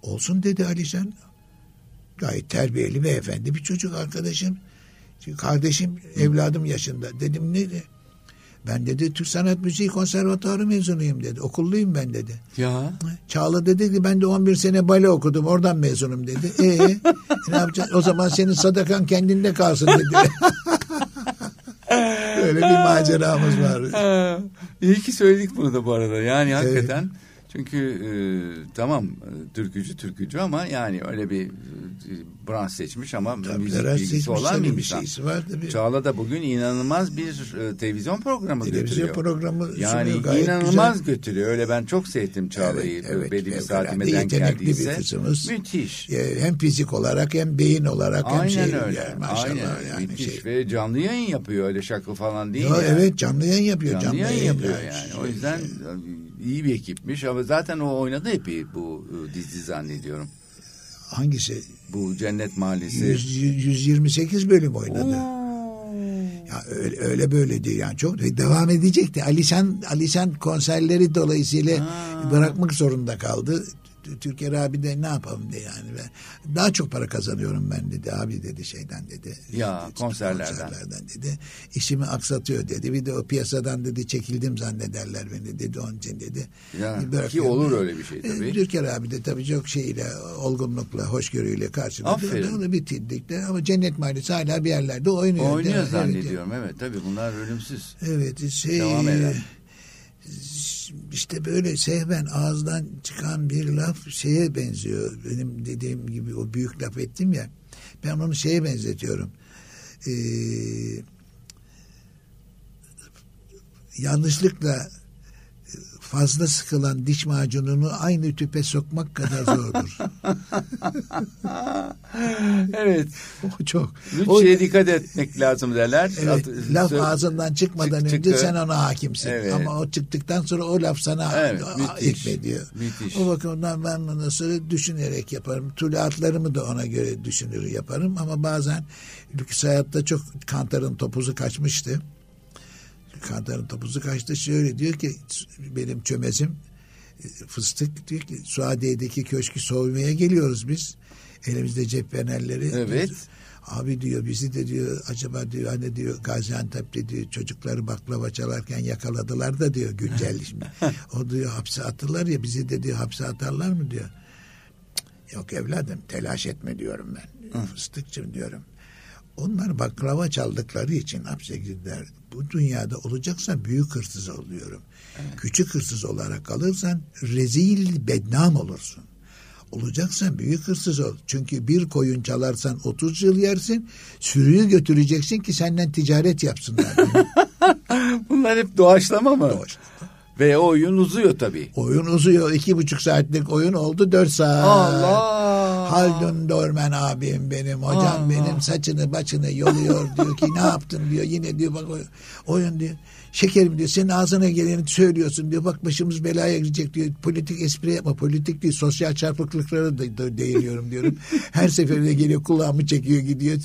Olsun dedi Alişan. Gayet terbiyeli ve efendi bir çocuk arkadaşım. Kardeşim evladım yaşında. Dedim ne? Ben dedi Türk Sanat Müziği Konservatuarı mezunuyum dedi. Okulluyum ben dedi. ya Çağla dedi ki ben de 11 sene bale okudum oradan mezunum dedi. E ne yapacaksın? O zaman senin sadakan kendinde kalsın dedi. *laughs* Böyle bir maceramız var. İyi ki söyledik bunu da bu arada. Yani hakikaten çünkü e, tamam e, türkücü türkücü ama yani öyle bir e, branş seçmiş ama Tabii müzik bilgisi olan bir insan. şeysi var tabii. Çağla da bugün inanılmaz bir e, televizyon programı Televizyon götürüyor. programı yani inanılmaz güzel. götürüyor. Öyle ben çok sevdim Çağla'yı. Evet, evet, belli bir saatime denk yetenekli bir geldiyse. kızımız. Müthiş. Hem fizik olarak hem beyin olarak hem Aynen şey öyle. yani maşallah Aynen. yani Müthiş şey. ve canlı yayın yapıyor öyle şakı falan değil. Ya yani. evet canlı yayın yapıyor. Canlı, yayın yapıyor yani. yani. Şey, O yüzden şey. İyi bir ekipmiş ama zaten o oynadı epey bu e, dizi zannediyorum. hangisi? Bu Cennet Mahallesi. 100, 128 bölüm oynadı. Oo. Ya öyle, öyle böyle değil yani çok ve devam edecekti. Alişan Alişan konserleri dolayısıyla Ha. bırakmak zorunda kaldı. Türker abi de ne yapalım de yani ben daha çok para kazanıyorum ben dedi abi dedi şeyden dedi. Ya, İşte konserlerden. konserlerden dedi. İşimi aksatıyor dedi. Bir de o piyasadan dedi çekildim zannederler beni dedi onun için dedi. Ya, ki Bırakıyorum. olur öyle bir şey E, tabii. Türker abi de tabii çok şeyle olgunlukla hoşgörüyle karşıladı. Aferin. Onu bitirdik de ama Cennet Mahallesi hala bir yerlerde oynuyor. Oynuyor Evet, zannediyorum evet tabii bunlar ölümsüz. Evet şey Devam eder. İşte böyle sehven ağızdan çıkan bir laf şeye benziyor. Benim dediğim gibi o büyük laf ettim ya. Ben onu şeye benzetiyorum. Ee, yanlışlıkla fazla sıkılan diş macununu aynı tüpe sokmak kadar zordur. *laughs* evet. o çok. Şeye dikkat etmek lazım derler. Evet, At- laf ağzından çıkmadan Çık- önce çıktı. sen ona hakimsin. Evet. Ama o çıktıktan sonra o laf sana Evet, müthiş. hükmediyor. Müthiş. O bakımdan ben bunu sonra düşünerek yaparım. Tuluatlarımı da ona göre düşünür yaparım. Ama bazen lüks hayatta çok kantarın topuzu kaçmıştı. Kantarın topuzu kaçtı. Şöyle diyor ki benim çömezim e, fıstık diyor ki Suadiye'deki köşkü soymaya geliyoruz biz. Elimizde cep fenerleri. Evet. Abi diyor bizi de diyor acaba diyor hani diyor Gaziantep'te diyor çocukları baklava çalarken yakaladılar da diyor güncel *laughs* şimdi. o diyor hapse atırlar ya bizi de diyor hapse atarlar mı diyor. Yok evladım telaş etme diyorum ben. Fıstıkçım diyorum. Onlar baklava çaldıkları için hapse girdiler. Bu dünyada olacaksa büyük hırsız oluyorum. Evet. Küçük hırsız olarak kalırsan rezil bednam olursun. Olacaksan büyük hırsız ol. Çünkü bir koyun çalarsan 30 yıl yersin. Sürüyü götüreceksin ki senden ticaret yapsınlar. *laughs* Bunlar hep doğaçlama mı? Doğaçlama. Ve oyun uzuyor tabii. Oyun uzuyor. iki buçuk saatlik oyun oldu dört saat. Allah. Haldun Dormen abim benim. Hocam Allah. benim saçını başını yoluyor diyor ki ne yaptın diyor. Yine diyor bak oyun diyor. Şekerim diyor senin ağzına geleni söylüyorsun diyor. Bak başımız belaya girecek diyor. Politik espri yapma. Politik değil sosyal çarpıklıklara da, da değiniyorum diyorum. *laughs* Her seferinde geliyor kulağımı çekiyor gidiyor.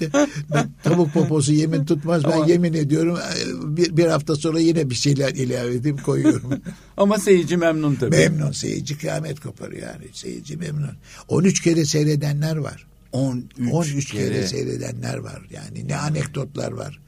Tavuk poposu yemin tutmaz. Ben Ama... yemin ediyorum bir, bir hafta sonra yine bir şeyler ilave edip koyuyorum. *laughs* Ama seyirci memnun tabii. Memnun seyirci kıyamet koparıyor yani. Seyirci memnun. 13 kere seyredenler var. 13, 13 kere. kere seyredenler var. Yani ne anekdotlar var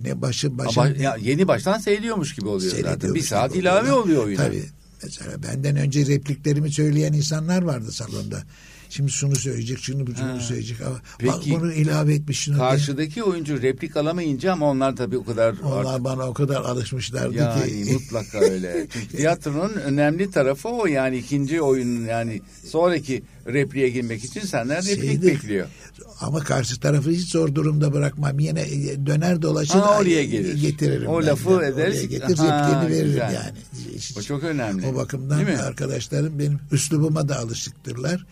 ne başı başa. Ama ya yeni baştan seyrediyormuş gibi oluyor zaten. Bir saat ilave oluyor oyuna. Tabii. Mesela benden önce repliklerimi söyleyen insanlar vardı salonda. Şimdi şunu söyleyecek, şunu bunu söyleyecek. Ama Peki, bak bunu ilave etmiş. Şunu karşıdaki diye. oyuncu replik alamayınca ama onlar tabii o kadar... Onlar artık, bana o kadar alışmışlardı yani, ki. Yani *laughs* mutlaka öyle. Çünkü tiyatronun önemli tarafı o yani ikinci oyunun yani sonraki repliğe girmek için senden replik Şeydir, bekliyor. Ama karşı tarafı hiç zor durumda bırakmam. Yine e, döner dolaşır ha, oraya gelir. getiririm. O lafı yani. ederiz. Oraya getir repliğini veririm güzel. yani. O çok önemli. O bakımdan arkadaşlarım benim üslubuma da alışıktırlar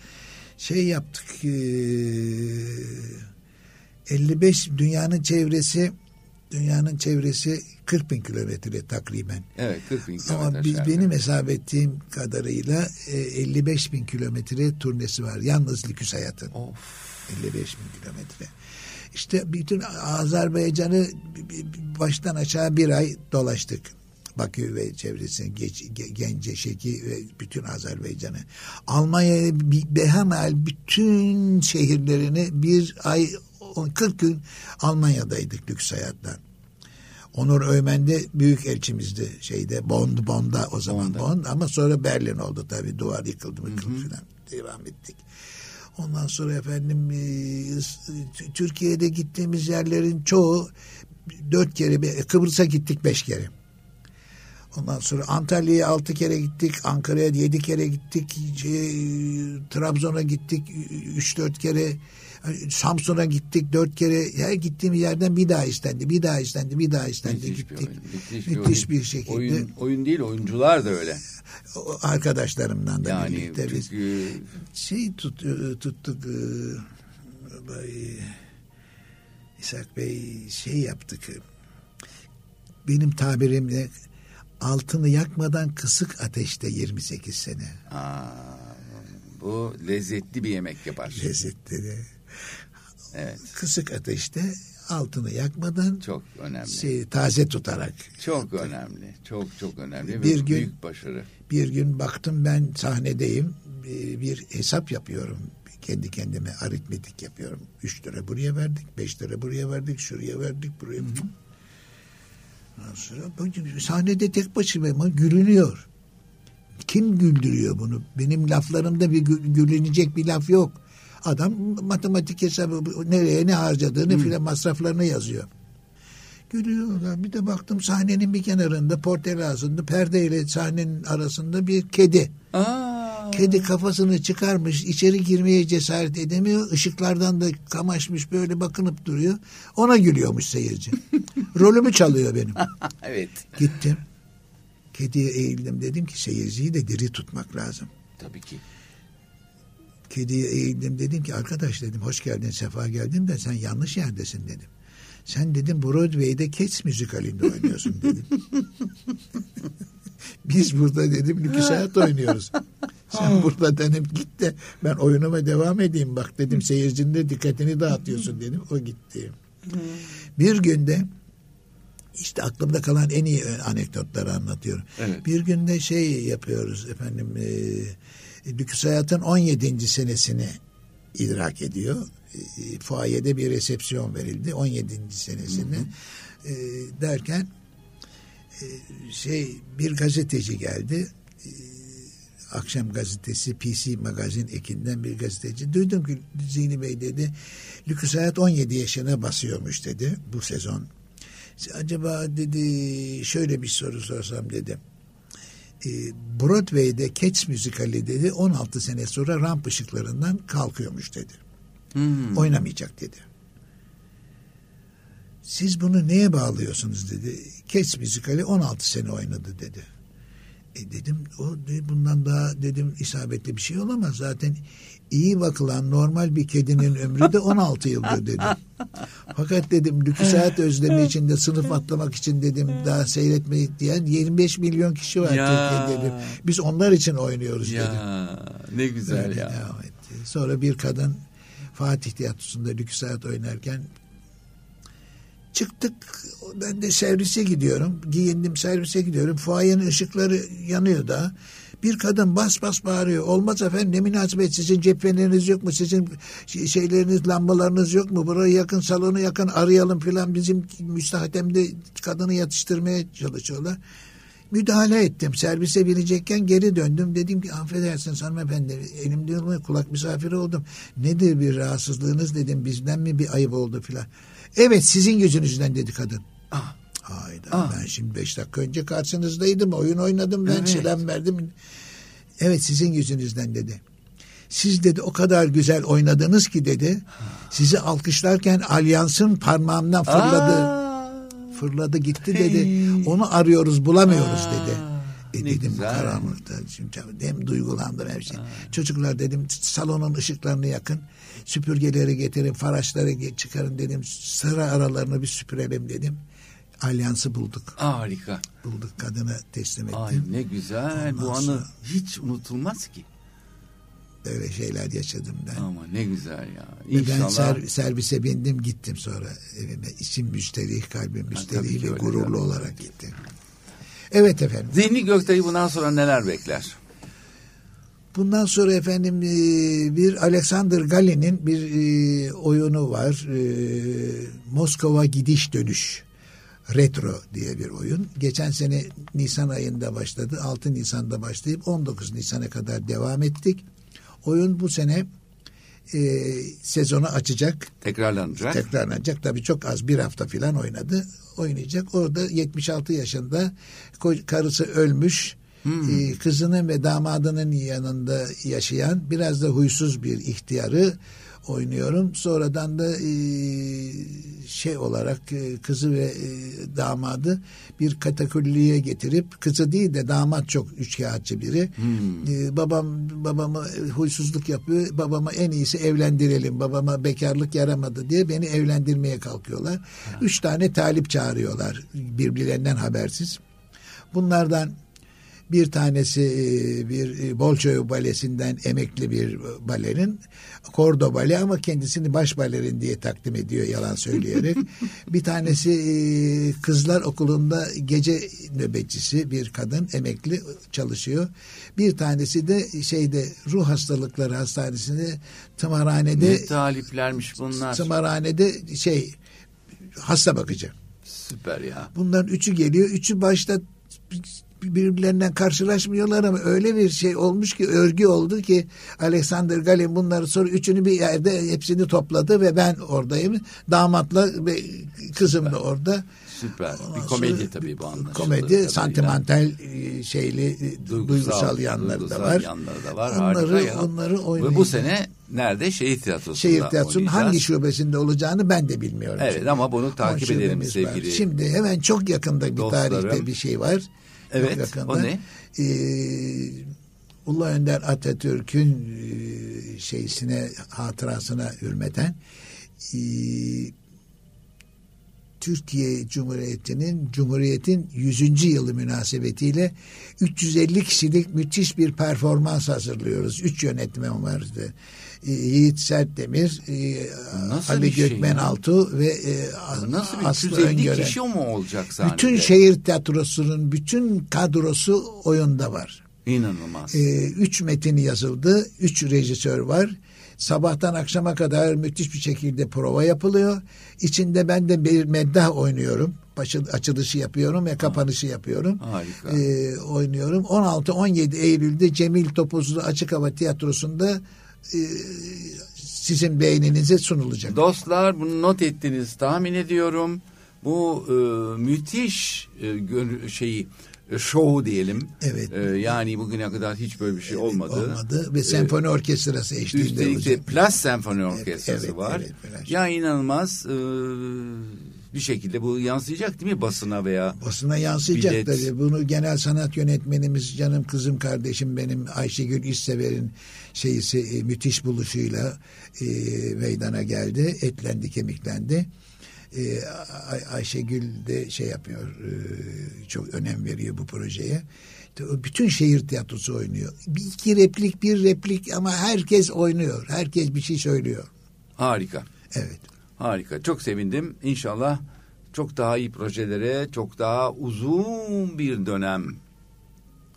şey yaptık e, 55 dünyanın çevresi dünyanın çevresi 40 bin kilometre takriben. Evet 40 bin kilometre. Ama biz, benim hesap ettiğim kadarıyla e, 55 bin kilometre turnesi var. Yalnız Liküs hayatın. Of. 55 bin kilometre. İşte bütün Azerbaycan'ı baştan aşağı bir ay dolaştık. Bakü ve çevresini Geç, Gence, Şeki ve bütün Azerbaycan'ı. Almanya'ya behemel bütün şehirlerini bir ay 40 gün Almanya'daydık lüks hayattan. Onur Öymen de büyük elçimizdi şeyde Bond Bond'da o zaman Bond, Bond ama sonra Berlin oldu tabii duvar yıkıldı yıkıldı falan devam ettik. Ondan sonra efendim e, Türkiye'de gittiğimiz yerlerin çoğu dört kere Kıbrıs'a gittik beş kere. Ondan sonra Antalya'ya altı kere gittik. Ankara'ya yedi kere gittik. Şey, Trabzon'a gittik. Üç dört kere. Samsun'a gittik dört kere. Her gittiğim yerden bir daha istendi. Bir daha istendi. Bir daha istendi. Müthiş gittik. Bir Müthiş, Müthiş bir, bir şekilde. Oyun, oyun değil oyuncular da öyle. Arkadaşlarımdan da yani, birlikte biz çünkü... şey tut, tuttuk. İshak Bey şey yaptık. Benim tabirimle altını yakmadan kısık ateşte 28 sene. Aa, bu lezzetli bir yemek yapar. Lezzetli de. Evet. Kısık ateşte altını yakmadan çok önemli. Şey, taze tutarak. Çok önemli. Çok çok önemli bir gün, büyük başarı. Bir gün baktım ben sahnedeyim. Bir hesap yapıyorum. Kendi kendime aritmetik yapıyorum. Üç lira buraya verdik, beş lira buraya verdik, şuraya verdik, buraya. Hı -hı. Sonra sahnede tek başıma ama gülünüyor. Kim güldürüyor bunu? Benim laflarımda bir gülünecek bir laf yok. Adam matematik hesabı nereye ne harcadığını filan masraflarını yazıyor. Gülüyorlar. Bir de baktım sahnenin bir kenarında portel ağzında perdeyle sahnenin arasında bir kedi. Aa. Kedi kafasını çıkarmış içeri girmeye cesaret edemiyor. Işıklardan da kamaşmış böyle bakınıp duruyor. Ona gülüyormuş seyirci. *laughs* Rolümü çalıyor benim. *laughs* evet. Gittim. Kediye eğildim dedim ki seyirciyi de diri tutmak lazım. Tabii ki. Kediye eğildim dedim ki arkadaş dedim hoş geldin sefa geldin de sen yanlış yerdesin dedim. Sen dedim Broadway'de Cats müzikalinde oynuyorsun dedim. *laughs* Biz burada dedim lüküs hayat oynuyoruz. Sen burada denip git de ben oyunuma devam edeyim bak dedim seyircinin de dikkatini dağıtıyorsun dedim. O gitti. Bir günde işte aklımda kalan en iyi anekdotları anlatıyorum. Evet. Bir günde şey yapıyoruz efendim e, Lüküs Hayat'ın 17. senesini idrak ediyor. E, fuayede bir resepsiyon verildi 17. senesinde. E, derken e, şey bir gazeteci geldi. E, akşam gazetesi PC Magazin ekinden bir gazeteci. Duydum ki Zihni Bey dedi Lüküs Hayat 17 yaşına basıyormuş dedi bu sezon. Acaba dedi şöyle bir soru sorsam dedi. E, Broadway'de Cats müzikali dedi 16 sene sonra ramp ışıklarından kalkıyormuş dedi. Hmm. Oynamayacak dedi. Siz bunu neye bağlıyorsunuz dedi. Cats müzikali 16 sene oynadı dedi. E dedim o bundan daha dedim isabetli bir şey olamaz. Zaten iyi bakılan normal bir kedinin ömrü de 16 yıldır dedim. Fakat dedim lüküsat özlemi içinde sınıf atlamak için dedim daha seyretmeyi diyen 25 milyon kişi var ya. Türkiye'de dedim. Biz onlar için oynuyoruz ya, dedim. Ne güzel Öyle ya. Sonra bir kadın Fatih Tiyatrosu'nda lüküsat oynarken Çıktık ben de servise gidiyorum. Giyindim servise gidiyorum. Fuayenin ışıkları yanıyor da. Bir kadın bas bas bağırıyor. Olmaz efendim ne münasebet sizin cepheleriniz yok mu? Sizin şeyleriniz lambalarınız yok mu? Burayı yakın salonu yakın arayalım filan. Bizim müstahdemde kadını yatıştırmaya çalışıyorlar. Müdahale ettim. Servise binecekken geri döndüm. Dedim ki affedersiniz hanımefendi elimde kulak misafiri oldum. Nedir bir rahatsızlığınız dedim. Bizden mi bir ayıp oldu filan. Evet sizin yüzünüzden dedi kadın. Ah. Hayda ah. ben şimdi beş dakika önce karşınızdaydım. Oyun oynadım ben evet. selam verdim. Evet sizin yüzünüzden dedi. Siz dedi o kadar güzel oynadınız ki dedi. Sizi alkışlarken alyansın parmağımdan fırladı. Aa. Fırladı gitti dedi. Hey. Onu arıyoruz bulamıyoruz Aa. dedi. E dedim güzel. karanlıkta. Şimdi hem duygulandım her şey. Aa. Çocuklar dedim salonun ışıklarını yakın. Süpürgeleri getirin, faraşları çıkarın dedim. Sıra aralarını bir süpürelim dedim. Alyansı bulduk. Harika. Bulduk kadını teslim ettim. Ay ne güzel. Ondan Bu anı hiç unutulmaz ki. Böyle şeyler yaşadım ben. Ama ne güzel ya. İnşallah. Ve ben ser, servise bindim gittim sonra evime. İçim müşteri, kalbim müşteri ve gururlu olarak gittim. Evet efendim. Zihni Göktaş'ı bundan sonra neler bekler? Bundan sonra efendim e, bir Alexander Galen'in bir e, oyunu var. E, Moskova gidiş dönüş. Retro diye bir oyun. Geçen sene Nisan ayında başladı. 6 Nisan'da başlayıp 19 Nisan'a kadar devam ettik. Oyun bu sene e, sezonu açacak. Tekrarlanacak. Tekrarlanacak. Tabii çok az bir hafta falan oynadı. Oynayacak. Orada 76 yaşında karısı ölmüş Hmm. Ee, kızının ve damadının yanında yaşayan biraz da huysuz bir ihtiyarı oynuyorum. Sonradan da e, şey olarak e, kızı ve e, damadı bir katakulliye getirip kızı değil de damat çok üçkağıtçı biri. Hmm. babam babama huysuzluk yapıyor. Babama en iyisi evlendirelim. Babama bekarlık yaramadı diye beni evlendirmeye kalkıyorlar. Ha. Üç tane talip çağırıyorlar birbirlerinden habersiz. Bunlardan bir tanesi e, bir e, Bolşoy balesinden emekli bir balerin. Kordo bale ama kendisini baş balerin diye takdim ediyor yalan söyleyerek. *laughs* bir tanesi e, kızlar okulunda gece nöbetçisi bir kadın emekli çalışıyor. Bir tanesi de şeyde ruh hastalıkları hastanesinde tımarhanede ne taliplermiş bunlar. Tımarhanede şey hasta bakıcı. Süper ya. Bunların üçü geliyor. Üçü başta birbirlerinden karşılaşmıyorlar ama öyle bir şey olmuş ki örgü oldu ki Alexander Galin bunları sonra üçünü bir yerde hepsini topladı ve ben oradayım. Damatla ve kızım da orada. Süper. Ondan bir komedi tabii bu anlaşılır. Komedi, santimental e, şeyli e, duygusal, duygusal yanları duygusal da var. Yanları da var. Onları, Harika onları oynayacağız. Ve bu sene nerede? Şehir Tiyatrosu'nda Şehir Tiyatrosu'nun hangi şubesinde olacağını ben de bilmiyorum. Evet şimdi. ama bunu takip edelim sevgili. Var. Şimdi hemen çok yakında bir Dostlarım. tarihte bir şey var. Evet yakında. o ne? Ee, Ulu Önder Atatürk'ün e, şeysine hatırasına hürmeten e, Türkiye Cumhuriyeti'nin Cumhuriyet'in 100. yılı münasebetiyle 350 kişilik müthiş bir performans hazırlıyoruz. Üç yönetmen vardı. E, Yiğit Sertdemir, e, Nasıl Ali Gökmen şey Altuğ ve e, Nasıl bir Aslı 350 Öngören. kişi mu olacak sahnede? Bütün şehir tiyatrosunun bütün kadrosu oyunda var. İnanılmaz. E, üç metin yazıldı. Üç rejisör var. Sabahtan akşama kadar müthiş bir şekilde prova yapılıyor. İçinde ben de bir meddah oynuyorum. Başı, açılışı yapıyorum ve kapanışı yapıyorum. Harika. E, oynuyorum. 16-17 Eylül'de Cemil Topuzlu Açık Hava Tiyatrosu'nda sizin beğeninize sunulacak. Dostlar bunu not ettiniz tahmin ediyorum. Bu e, müthiş e, şeyi e, şovu diyelim. Evet. E, yani bugüne kadar hiç böyle bir şey olmadı. Olmadı ve senfoni orkestrası eşliğinde Üstelik de olacak. Plas Senfoni Orkestrası evet, var. evet, ya inanılmaz e, bir şekilde bu yansıyacak değil mi basına veya Basına yansıyacak Bilet. tabii. Bunu genel sanat yönetmenimiz canım kızım kardeşim benim Ayşegül İşsever'in şeyisi e, müthiş buluşuyla e, meydana geldi. Etlendi kemiklendi. E, Ay- Ayşegül de şey yapıyor e, çok önem veriyor bu projeye. Bütün şehir tiyatrosu oynuyor. Bir iki replik bir replik ama herkes oynuyor. Herkes bir şey söylüyor. harika. Evet. Harika. Çok sevindim. İnşallah çok daha iyi projelere, çok daha uzun bir dönem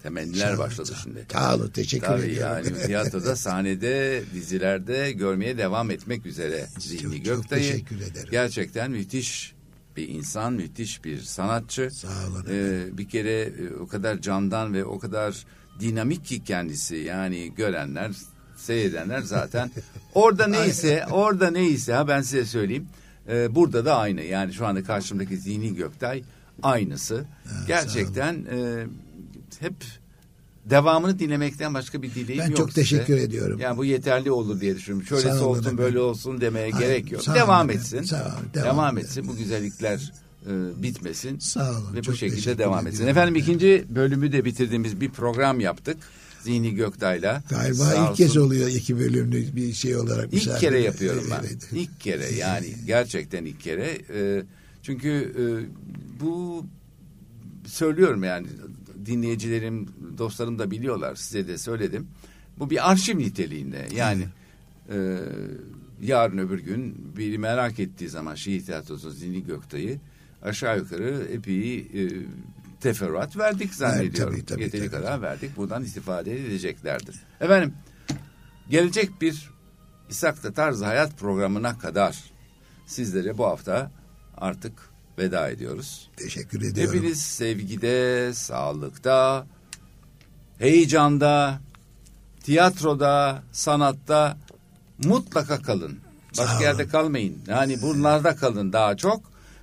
temenniler olun, başladı şimdi. Sağ olun teşekkür Tabii ediyorum. yani *laughs* tiyatroda, sahnede, dizilerde görmeye devam etmek üzere Zihni Göktay'ı. teşekkür ederim. Gerçekten müthiş bir insan, müthiş bir sanatçı. Sağ olun. Ee, bir kere e, o kadar candan ve o kadar dinamik ki kendisi. Yani görenler, seyredenler zaten. *laughs* Orada neyse, orada neyse ha ben size söyleyeyim. Ee, burada da aynı. Yani şu anda karşımdaki Zihni Göktay aynısı. Gerçekten e, hep devamını dinlemekten başka bir dileğim Ben yok çok size. teşekkür ediyorum. Yani bu yeterli olur diye düşünüyorum. Sağ olun olsun efendim. böyle olsun demeye Hayır, gerek yok. devam etsin. efendim. Sağ olun, devam, devam etsin. Bu güzellikler e, bitmesin. Sağ olun, Ve bu şekilde devam etsin. Efendim ikinci bölümü de bitirdiğimiz bir program yaptık. Zihni Göktay'la. Galiba Sağ ilk kez oluyor iki bölümlü bir şey olarak. İlk kere yapıyorum ben. Evet. İlk kere yani gerçekten ilk kere. E, çünkü e, bu söylüyorum yani dinleyicilerim, dostlarım da biliyorlar. Size de söyledim. Bu bir arşiv niteliğinde. Yani e, yarın öbür gün biri merak ettiği zaman şehir tiyatrosu Zihni Göktay'ı aşağı yukarı epey e, teferruat verdik zannediyorum. tabii, tabii, Yeteri tabii. kadar verdik. Buradan istifade edeceklerdir. Efendim gelecek bir İshak'ta Tarzı Hayat programına kadar sizlere bu hafta artık veda ediyoruz. Teşekkür ediyorum. Hepiniz sevgide, sağlıkta, heyecanda, tiyatroda, sanatta mutlaka kalın. Başka yerde kalmayın. Yani bunlarda kalın daha çok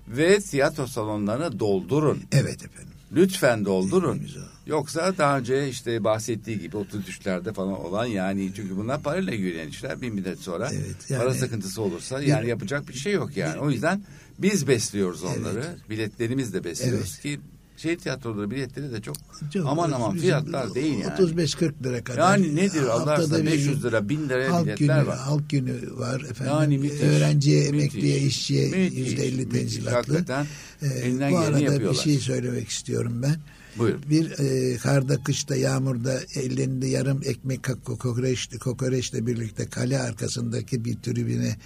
ve tiyatro salonlarını doldurun. Evet efendim. Lütfen doldurun. Yoksa daha önce işte bahsettiği gibi 33'lerde falan olan yani çünkü bunlar parayla yürüyen işler bir müddet sonra Evet, yani- para sıkıntısı olursa yani yapacak bir şey yok yani. O yüzden biz besliyoruz onları. Biletlerimiz de besliyoruz ki şey tiyatroları biletleri de çok, Çok- aman aman fiyatlar değil yani. 35-40 lira kadar. Yani nedir Allah aşkına bir 500 lira 1000 lira halk biletler günü, var. Halk günü var efendim. Yani müthiş, Öğrenciye, müthiş, emekliye, işçiye müthiş, yüzde elli müthiş. tencilatlı. Hakikaten Ee, elinden bu geleni arada bir yapıyorlar. şey söylemek istiyorum ben. Buyurun. Bir e, karda, kışta, yağmurda ellerinde yarım ekmek kak- kokoreç, kokoreçle birlikte kale arkasındaki bir tribüne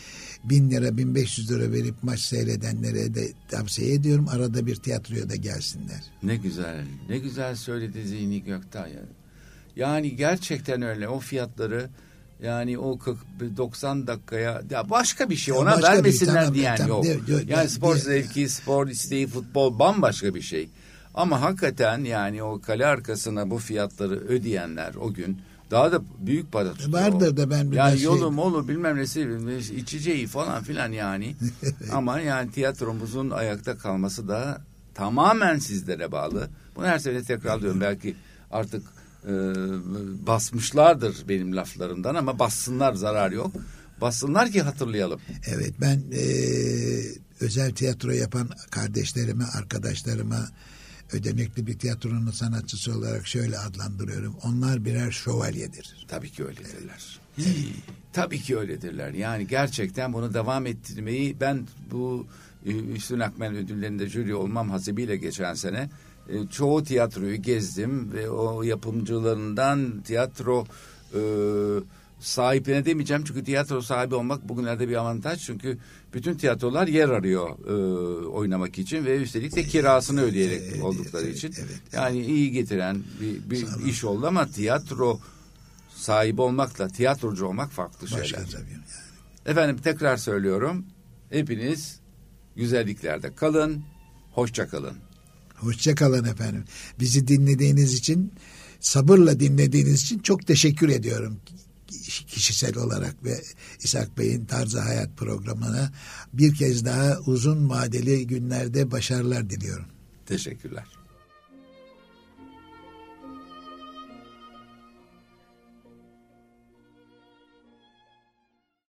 bin lira, bin beş yüz lira verip maç seyredenlere de tavsiye ediyorum. Arada bir tiyatroya da gelsinler. Ne güzel, ne güzel söyledi Zihni Göktay. ya. Yani gerçekten öyle o fiyatları yani o 40, 90 dakikaya ya başka bir şey Ya ona bir- vermesinler tamam, diyen tamam, yok. de- de- yani spor de- zevki, spor isteği, futbol bambaşka bir şey. Ama hakikaten yani o kale arkasına bu fiyatları ödeyenler o gün daha da büyük para tutuyor. Vardır da ben biraz Yani şey- yolu molu bilmem nesi içeceği falan filan yani. *laughs* Ama yani tiyatromuzun ayakta kalması da tamamen sizlere bağlı. Bunu her sene tekrarlıyorum. Belki artık e, basmışlardır benim laflarımdan ama bassınlar zarar yok. Bassınlar ki hatırlayalım. Evet ben e, özel tiyatro yapan kardeşlerime, arkadaşlarıma ödenekli bir tiyatronun sanatçısı olarak şöyle adlandırıyorum. Onlar birer şövalyedir. Tabii ki öyledirler. Tabii ki öyledirler. Yani gerçekten bunu devam ettirmeyi ben bu e, Üstün Akmen ödüllerinde jüri olmam hasebiyle geçen sene e, çoğu tiyatroyu gezdim ve o yapımcılarından tiyatro e, sahiplerine demeyeceğim çünkü tiyatro sahibi olmak bugünlerde bir avantaj çünkü bütün tiyatrolar yer arıyor e, oynamak için ve üstelik de kirasını ödeyerek Evet, oldukları evet, için evet. yani iyi getiren bir, bir iş oldu ama tiyatro sahibi olmakla tiyatrocu olmak farklı Başka şeyler. tabii. Yani. Efendim tekrar söylüyorum hepiniz güzelliklerde kalın hoşça kalın. Hoşça kalın efendim. Bizi dinlediğiniz için, sabırla dinlediğiniz için çok teşekkür ediyorum. Kişisel olarak ve İshak Bey'in Tarzı Hayat programına bir kez daha uzun vadeli günlerde başarılar diliyorum. Teşekkürler.